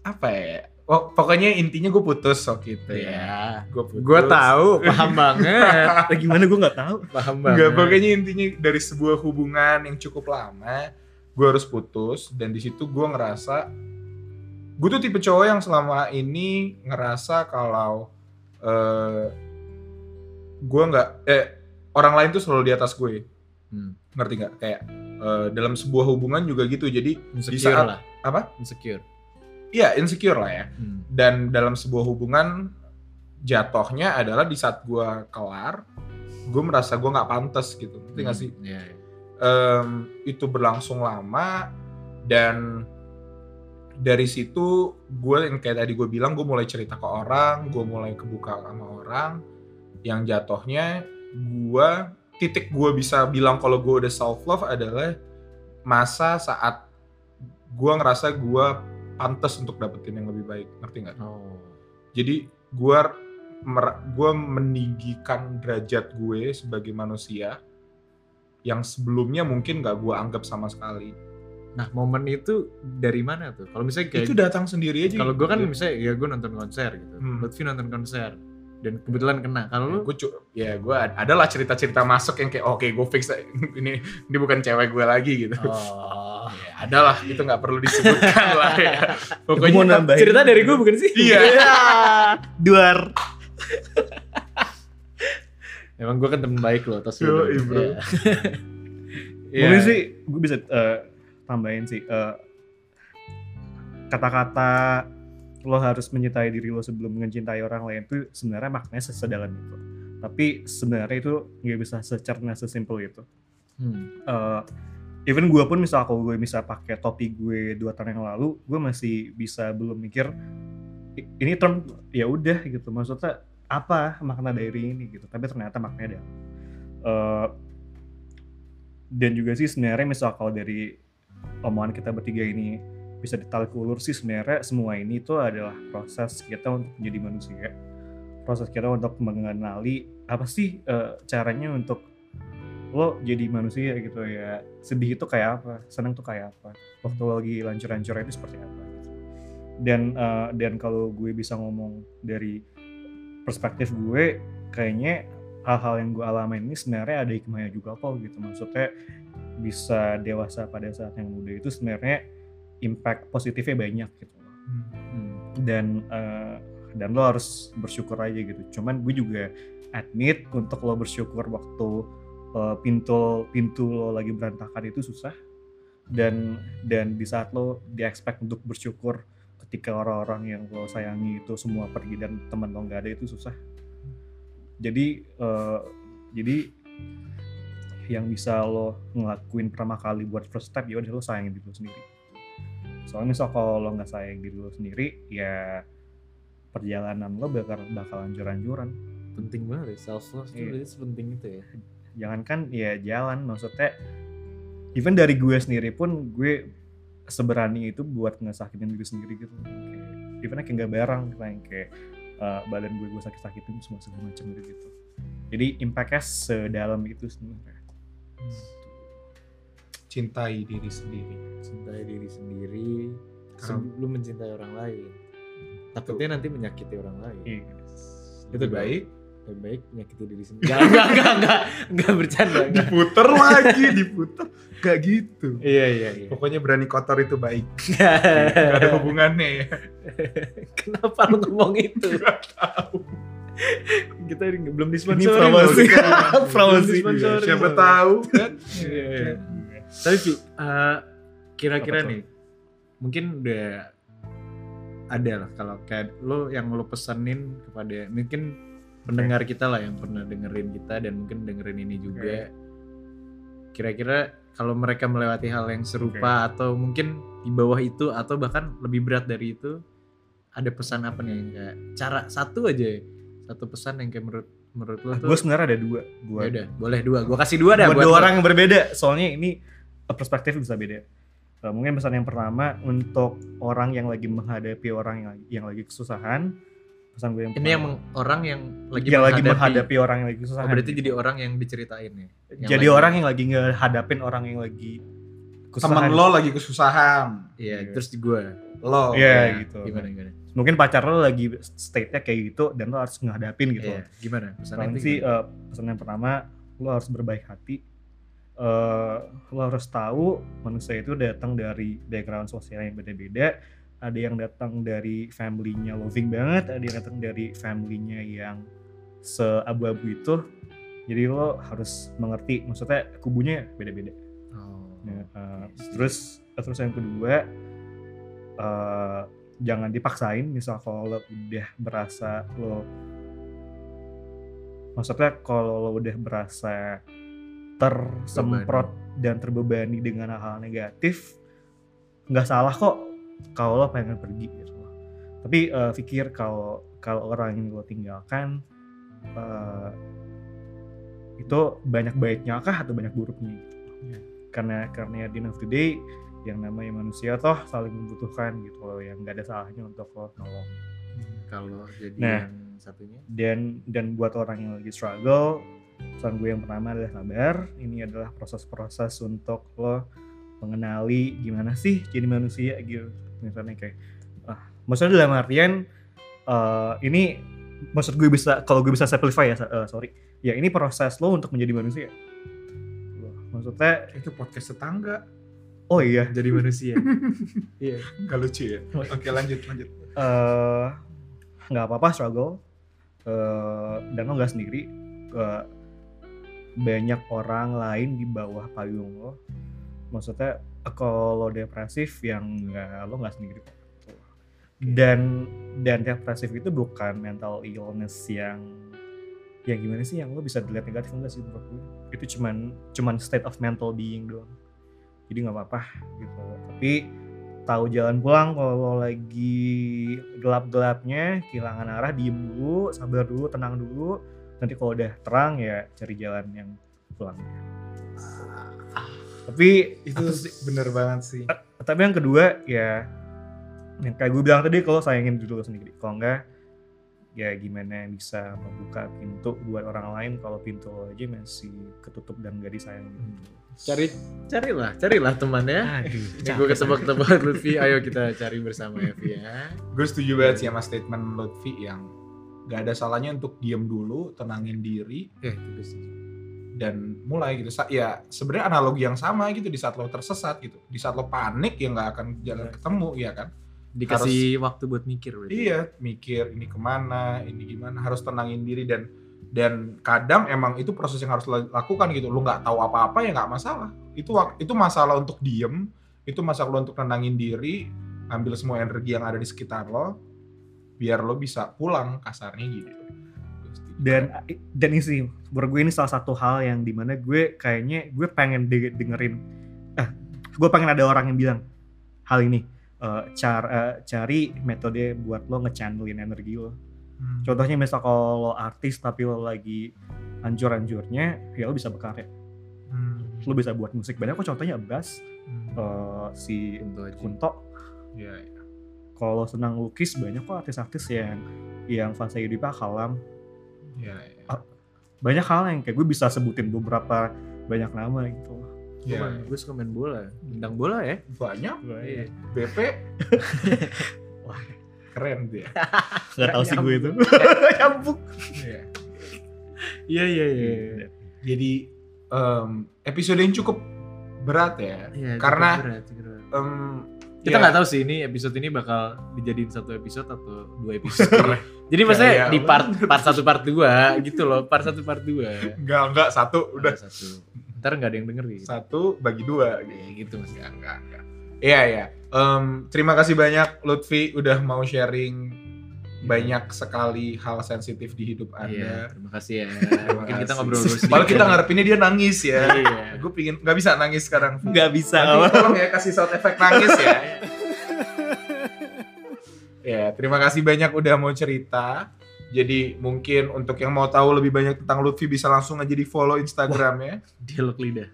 apa ya? Oh, pokoknya intinya gue putus waktu itu ya. ya Gue putus. gue tahu paham banget Eh, gimana gue nggak tahu. paham banget Enggak, pokoknya intinya dari sebuah hubungan yang cukup lama, gue harus putus dan di situ gue ngerasa gue tuh tipe cowok yang selama ini ngerasa kalau eh gue nggak eh orang lain tuh selalu di atas gue, Hmm. ngerti nggak? Kayak eh, dalam sebuah hubungan juga gitu, jadi insecure saat- lah apa? insecure Iya insecure lah ya. Hmm. Dan dalam sebuah hubungan jatuhnya adalah di saat gue kelar, gue merasa gue nggak pantas gitu, ngerti nggak sih? Iya, iya. em, itu berlangsung lama dan dari situ gue yang kayak tadi gue bilang gue mulai cerita ke orang gue mulai kebuka sama orang yang jatuhnya gue titik gue bisa bilang kalau gue udah self love adalah masa saat gue ngerasa gue pantas untuk dapetin yang lebih baik ngerti nggak Oh. jadi gue gue meninggikan derajat gue sebagai manusia yang sebelumnya mungkin gak gue anggap sama sekali Nah momen itu dari mana tuh? Kalau misalnya kayak itu datang sendiri aja kalau gue kan gitu. misalnya ya gue nonton konser gitu, Hmm. Lutfi nonton konser dan kebetulan kena. Kalau lu gue ya gue adalah cerita-cerita masuk yang kayak oke gue fix ini ini bukan cewek gue lagi gitu oh. ya adalah itu nggak perlu disebutkan lah ya Gua mau pokoknya nambahin. cerita dari gue bukan sih? Iya. Duar. Emang gue kan temen baik lo, lu. bro. Iya. Iya. Mungkin sih gue bisa eh, tambahin sih eh, kata-kata lo harus mencintai diri lo sebelum mencintai orang lain itu sebenarnya maknanya sesedalam itu. Tapi sebenarnya itu nggak bisa secerna sesimpel itu. Hmm. Eh, even gue pun misal kalau gue bisa pakai topi gue dua tahun yang lalu, gue masih bisa belum mikir "I- ini term ya udah gitu. Maksudnya apa makna dari ini gitu. Tapi ternyata maknanya ada. Eh, dan juga sih sebenarnya misal kalau dari omongan kita bertiga ini bisa ditarik ulur sih sebenarnya semua ini itu adalah proses kita untuk menjadi manusia. Proses kita untuk mengenali apa sih eh, caranya untuk lo jadi manusia gitu ya. Sedih itu kayak apa senang tuh kayak apa waktu lagi lancur-lancur itu seperti apa. Dan eh, dan kalau gue bisa ngomong dari perspektif gue kayaknya hal-hal yang gue alamin ini sebenarnya ada hikmahnya juga kok gitu. Maksudnya bisa dewasa pada saat yang muda itu sebenarnya impact positifnya banyak gitu. Hmm. dan eh, dan lo harus bersyukur aja gitu. Cuman gue juga admit untuk lo bersyukur waktu eh, pintu pintu lo lagi berantakan itu susah. Dan dan di saat lo di expect untuk bersyukur ketika orang-orang yang lo sayangi itu semua pergi dan teman lo nggak ada itu susah. Jadi eh, jadi yang bisa lo ngelakuin pertama kali buat first step ya udah lo sayangin diri lo sendiri soalnya misal kalau lo nggak sayang diri lo sendiri ya perjalanan lo bakal bakal hancur-hancuran. Penting banget ya, self love Iya. itu berarti sepenting itu ya. jangankan ya jalan maksudnya even dari gue sendiri pun gue seberani itu buat ngesakitin diri sendiri gitu. Kayak even kayak nggak barang kayak kayak uh, badan gue gue sakit-sakitin semua segala macam gitu. Gitu jadi impactnya sedalam itu sebenarnya cintai diri sendiri Cintai diri sendiri Karena- sebelum mencintai orang lain. Takutnya nanti menyakiti orang lain. Iya. Itu lebih baik Lebih baik menyakiti diri sendiri. Enggak, enggak, enggak, enggak, enggak bercanda. Enggak. diputer lagi diputer gak gitu Iya, iya, iya. pokoknya berani kotor itu baik gak ada hubungannya ya Kenapa lu ngomong itu? Kita ini belum disponsori. Ini promosi. kita. Promosi. Siapa tahu kan Iya, iya. Tapi eh, kira-kira nih, mungkin udah ada lah kalau kayak lo yang lo pesenin kepada mungkin pendengar kita lah yang pernah dengerin kita dan mungkin dengerin ini juga. Kira-kira kalau mereka melewati hal yang serupa atau mungkin di bawah itu atau bahkan lebih berat dari itu, ada pesan apa nih yang kayak cara satu aja, satu pesan yang kayak menurut menurut lo tuh. gue sebenarnya ada dua buat Ya udah, boleh dua. Gua kasih dua dah buat buat dua orang yang berbeda soalnya ini uh, perspektif bisa beda Uh, mungkin pesan yang pertama untuk orang yang lagi menghadapi orang yang lagi, yang lagi kesusahan pesan gue yang Ini yang pertama, meng- orang yang lagi yang lagi menghadapi. menghadapi orang yang lagi Oh, kesusahan berarti gitu. jadi orang yang diceritain ya. yang jadi lagi- orang yang lagi ngehadapin orang yang lagi kesusahan temen lo lagi kesusahan Iya, Iya. terus di gue. lo Iya, Ya, gitu. Gimana gimana? mungkin pacar lo lagi state-nya kayak gitu dan lo harus ngehadapin gitu Iya, gimana? Pesan sih eh, pesan yang pertama lo harus berbaik hati. Eh, lo harus tahu manusia itu datang dari background sosial yang beda-beda. Ada yang datang dari family-nya loving banget, ada yang datang dari family-nya yang seabu-abu itu. Jadi lo harus mengerti, maksudnya kubunya beda-beda. Oh. Ya, yes. terus terus yang kedua eh, jangan dipaksain misal kalau lo udah berasa lo maksudnya kalau lo udah berasa tersemprot dan terbebani dengan hal-hal negatif nggak salah kok kalau lo pengen pergi gitu loh. tapi eh, pikir kalau kalau orang yang lo tinggalkan eh, itu banyak baiknya kah atau banyak buruknya gitu. Iya. karena karena the end of the day yang namanya manusia toh saling membutuhkan gitu loh yang nggak ada salahnya untuk lo nolong Kalau jadi Nah. yang satunya. dan dan buat orang yang lagi struggle pesan gue yang pertama adalah sabar ini adalah proses-proses untuk lo mengenali gimana sih jadi manusia gitu misalnya kayak ah, maksudnya dalam artian eh, ini maksud gue bisa kalau gue bisa simplify ya eh, sorry ya ini proses lo untuk menjadi manusia maksudnya Itu podcast tetangga. oh iya Jadi manusia. Iya. Gak lucu ya? Oke lanjut lanjut. eh nggak apa-apa struggle eh dan lo nggak sendiri Eh, banyak orang lain di bawah payung lo. Maksudnya kalau lo depresif yang nggak lo nggak sendiri. Dan dan depresif itu bukan mental illness yang ya gimana sih yang lo bisa dilihat negatif enggak sih menurut gue? Itu cuman cuman state of mental being doang. Jadi nggak apa-apa gitu. Tapi tahu jalan pulang kalau lagi gelap-gelapnya kehilangan arah diem dulu sabar dulu tenang dulu nanti kalau udah terang ya cari jalan yang pulang tapi Itu bener banget sih. tapi yang kedua ya yang kayak gue bilang tadi kalau sayangin diri lo sendiri kalau enggak ya gimana bisa membuka pintu buat orang lain kalau pintu lo aja masih ketutup dan gak disayang gitu. Cari carilah, carilah teman ya. Aduh, Ini gue ketebak-tebak Lutfi, ayo kita cari bersama ya, Vi ya. Gue setuju banget sih sama statement Lutfi yang gak ada salahnya untuk diem dulu, tenangin diri, itu setuju. dan mulai gitu. Ya sebenarnya analogi yang sama gitu di saat lo tersesat gitu. Di saat lo panik ya nggak akan jalan ketemu ya kan. Dikasih waktu buat mikir berarti. Iya, mikir ini ke mana, ini gimana, harus tenangin diri dan dan kadang emang itu proses yang harus lo lakukan gitu. Lo nggak tahu apa-apa ya nggak masalah. Itu itu masalah untuk diem, itu masalah lo untuk tenangin diri, ambil semua energi yang ada di sekitar lo, biar lo bisa pulang kasarnya gitu. dan dan ini sih menurut gue ini salah satu hal yang di mana gue kayaknya gue pengen de- dengerin eh gue pengen ada orang yang bilang hal ini eh, cara eh, cari metode buat lo ngechannelin energi lo Hmm. contohnya misal kalau lo artis tapi lo lagi hancur-hancurnya ya lo bisa berkarya Hmm. lo bisa buat musik banyak kok contohnya Abbas Hmm. eh, si. Kunto Iya, iya. Kalau senang lukis banyak kok artis-artis yang yang fase hidupnya kalam Iya, iya. banyak hal yang kayak gue bisa sebutin beberapa banyak nama gitu loh. Gue Iya, gue suka main bola, bintang bola ya. banyak Iya. BP Wah. keren dia. Gak tau sih gue itu. Campuk. Iya. Iya iya iya. Jadi em, episode yang cukup berat ya. Iya, cukup Karena berat, cukup berat. em, kita ya, nggak tahu sih ini episode ini bakal dijadiin satu episode atau dua episode. Jadi maksudnya Kayak di part part satu part dua gitu loh, part satu part dua. Enggak, enggak satu udah satu. Ntar nggak ada yang denger gitu. satu bagi dua gitu. Kayak gitu mas. Enggak, enggak. Iya, iya. Em, terima kasih banyak Lutfi udah mau sharing banyak sekali hal sensitif di hidup Iya, Anda. terima kasih ya. Terima Mungkin kita ngobrol dulu Padahal kita ngarepinnya dia nangis ya. Iya. Gue pingin nggak bisa nangis sekarang. Gak bisa. Nanti tolong ya kasih sound effect nangis ya. ya, terima kasih banyak udah mau cerita. Jadi mungkin untuk yang mau tahu lebih banyak tentang Lutfi bisa langsung aja di follow Instagramnya. Dialog lidah.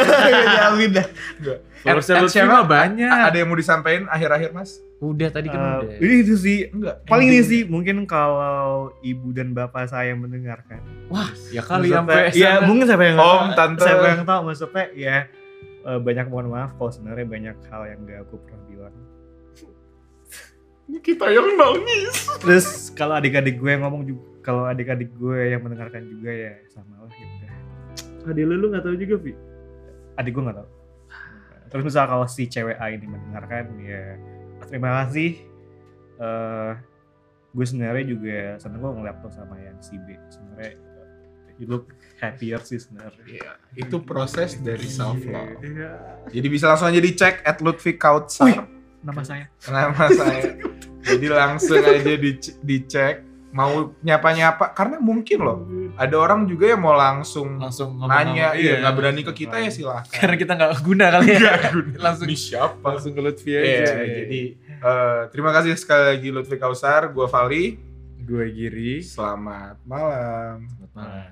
Jauhin dah. Followersnya Lutfi mah banyak. Ada yang mau disampaikan akhir-akhir mas? Udah tadi kan udah. Eh, ini itu sih. Enggak. Paling ini sih mungkin kalau ibu dan bapak saya mendengarkan. Wah, ya kali sampai ya mungkin siapa yang Om, tante. siapa yang tahu maksudnya ya eh, banyak mohon maaf kalau sebenarnya banyak hal yang gak aku pernah bilang. Kita yang nangis. Terus kalau adik-adik gue yang ngomong juga, kalau adik-adik gue yang mendengarkan juga ya sama lah ya udah. Adik lu lu nggak tahu juga, Vi. Adik gue nggak tahu. Terus misal kalau si cewek A ini mendengarkan ya terima kasih. eh gue sebenarnya juga seneng gue ngeliat lo sama yang si B. Sebenarnya you look happier sih sebenarnya. Iya, itu proses dari self love. Iya. Jadi bisa langsung aja dicek at Lutfi Kautsar Nama saya. nama saya. Jadi langsung aja dic- dicek mau nyapa-nyapa karena mungkin loh ada orang juga yang mau langsung, langsung ngomong nanya ngomong, iya nggak berani ke kita ya Karena silahkan kita nggak guna kali ya. Guna. langsung ini siapa langsung ke Lutfi Iya, aja. jadi eh, terima kasih sekali lagi Lutfi Kausar, gua Vali. Gue Giri. Selamat malam. Selamat malam.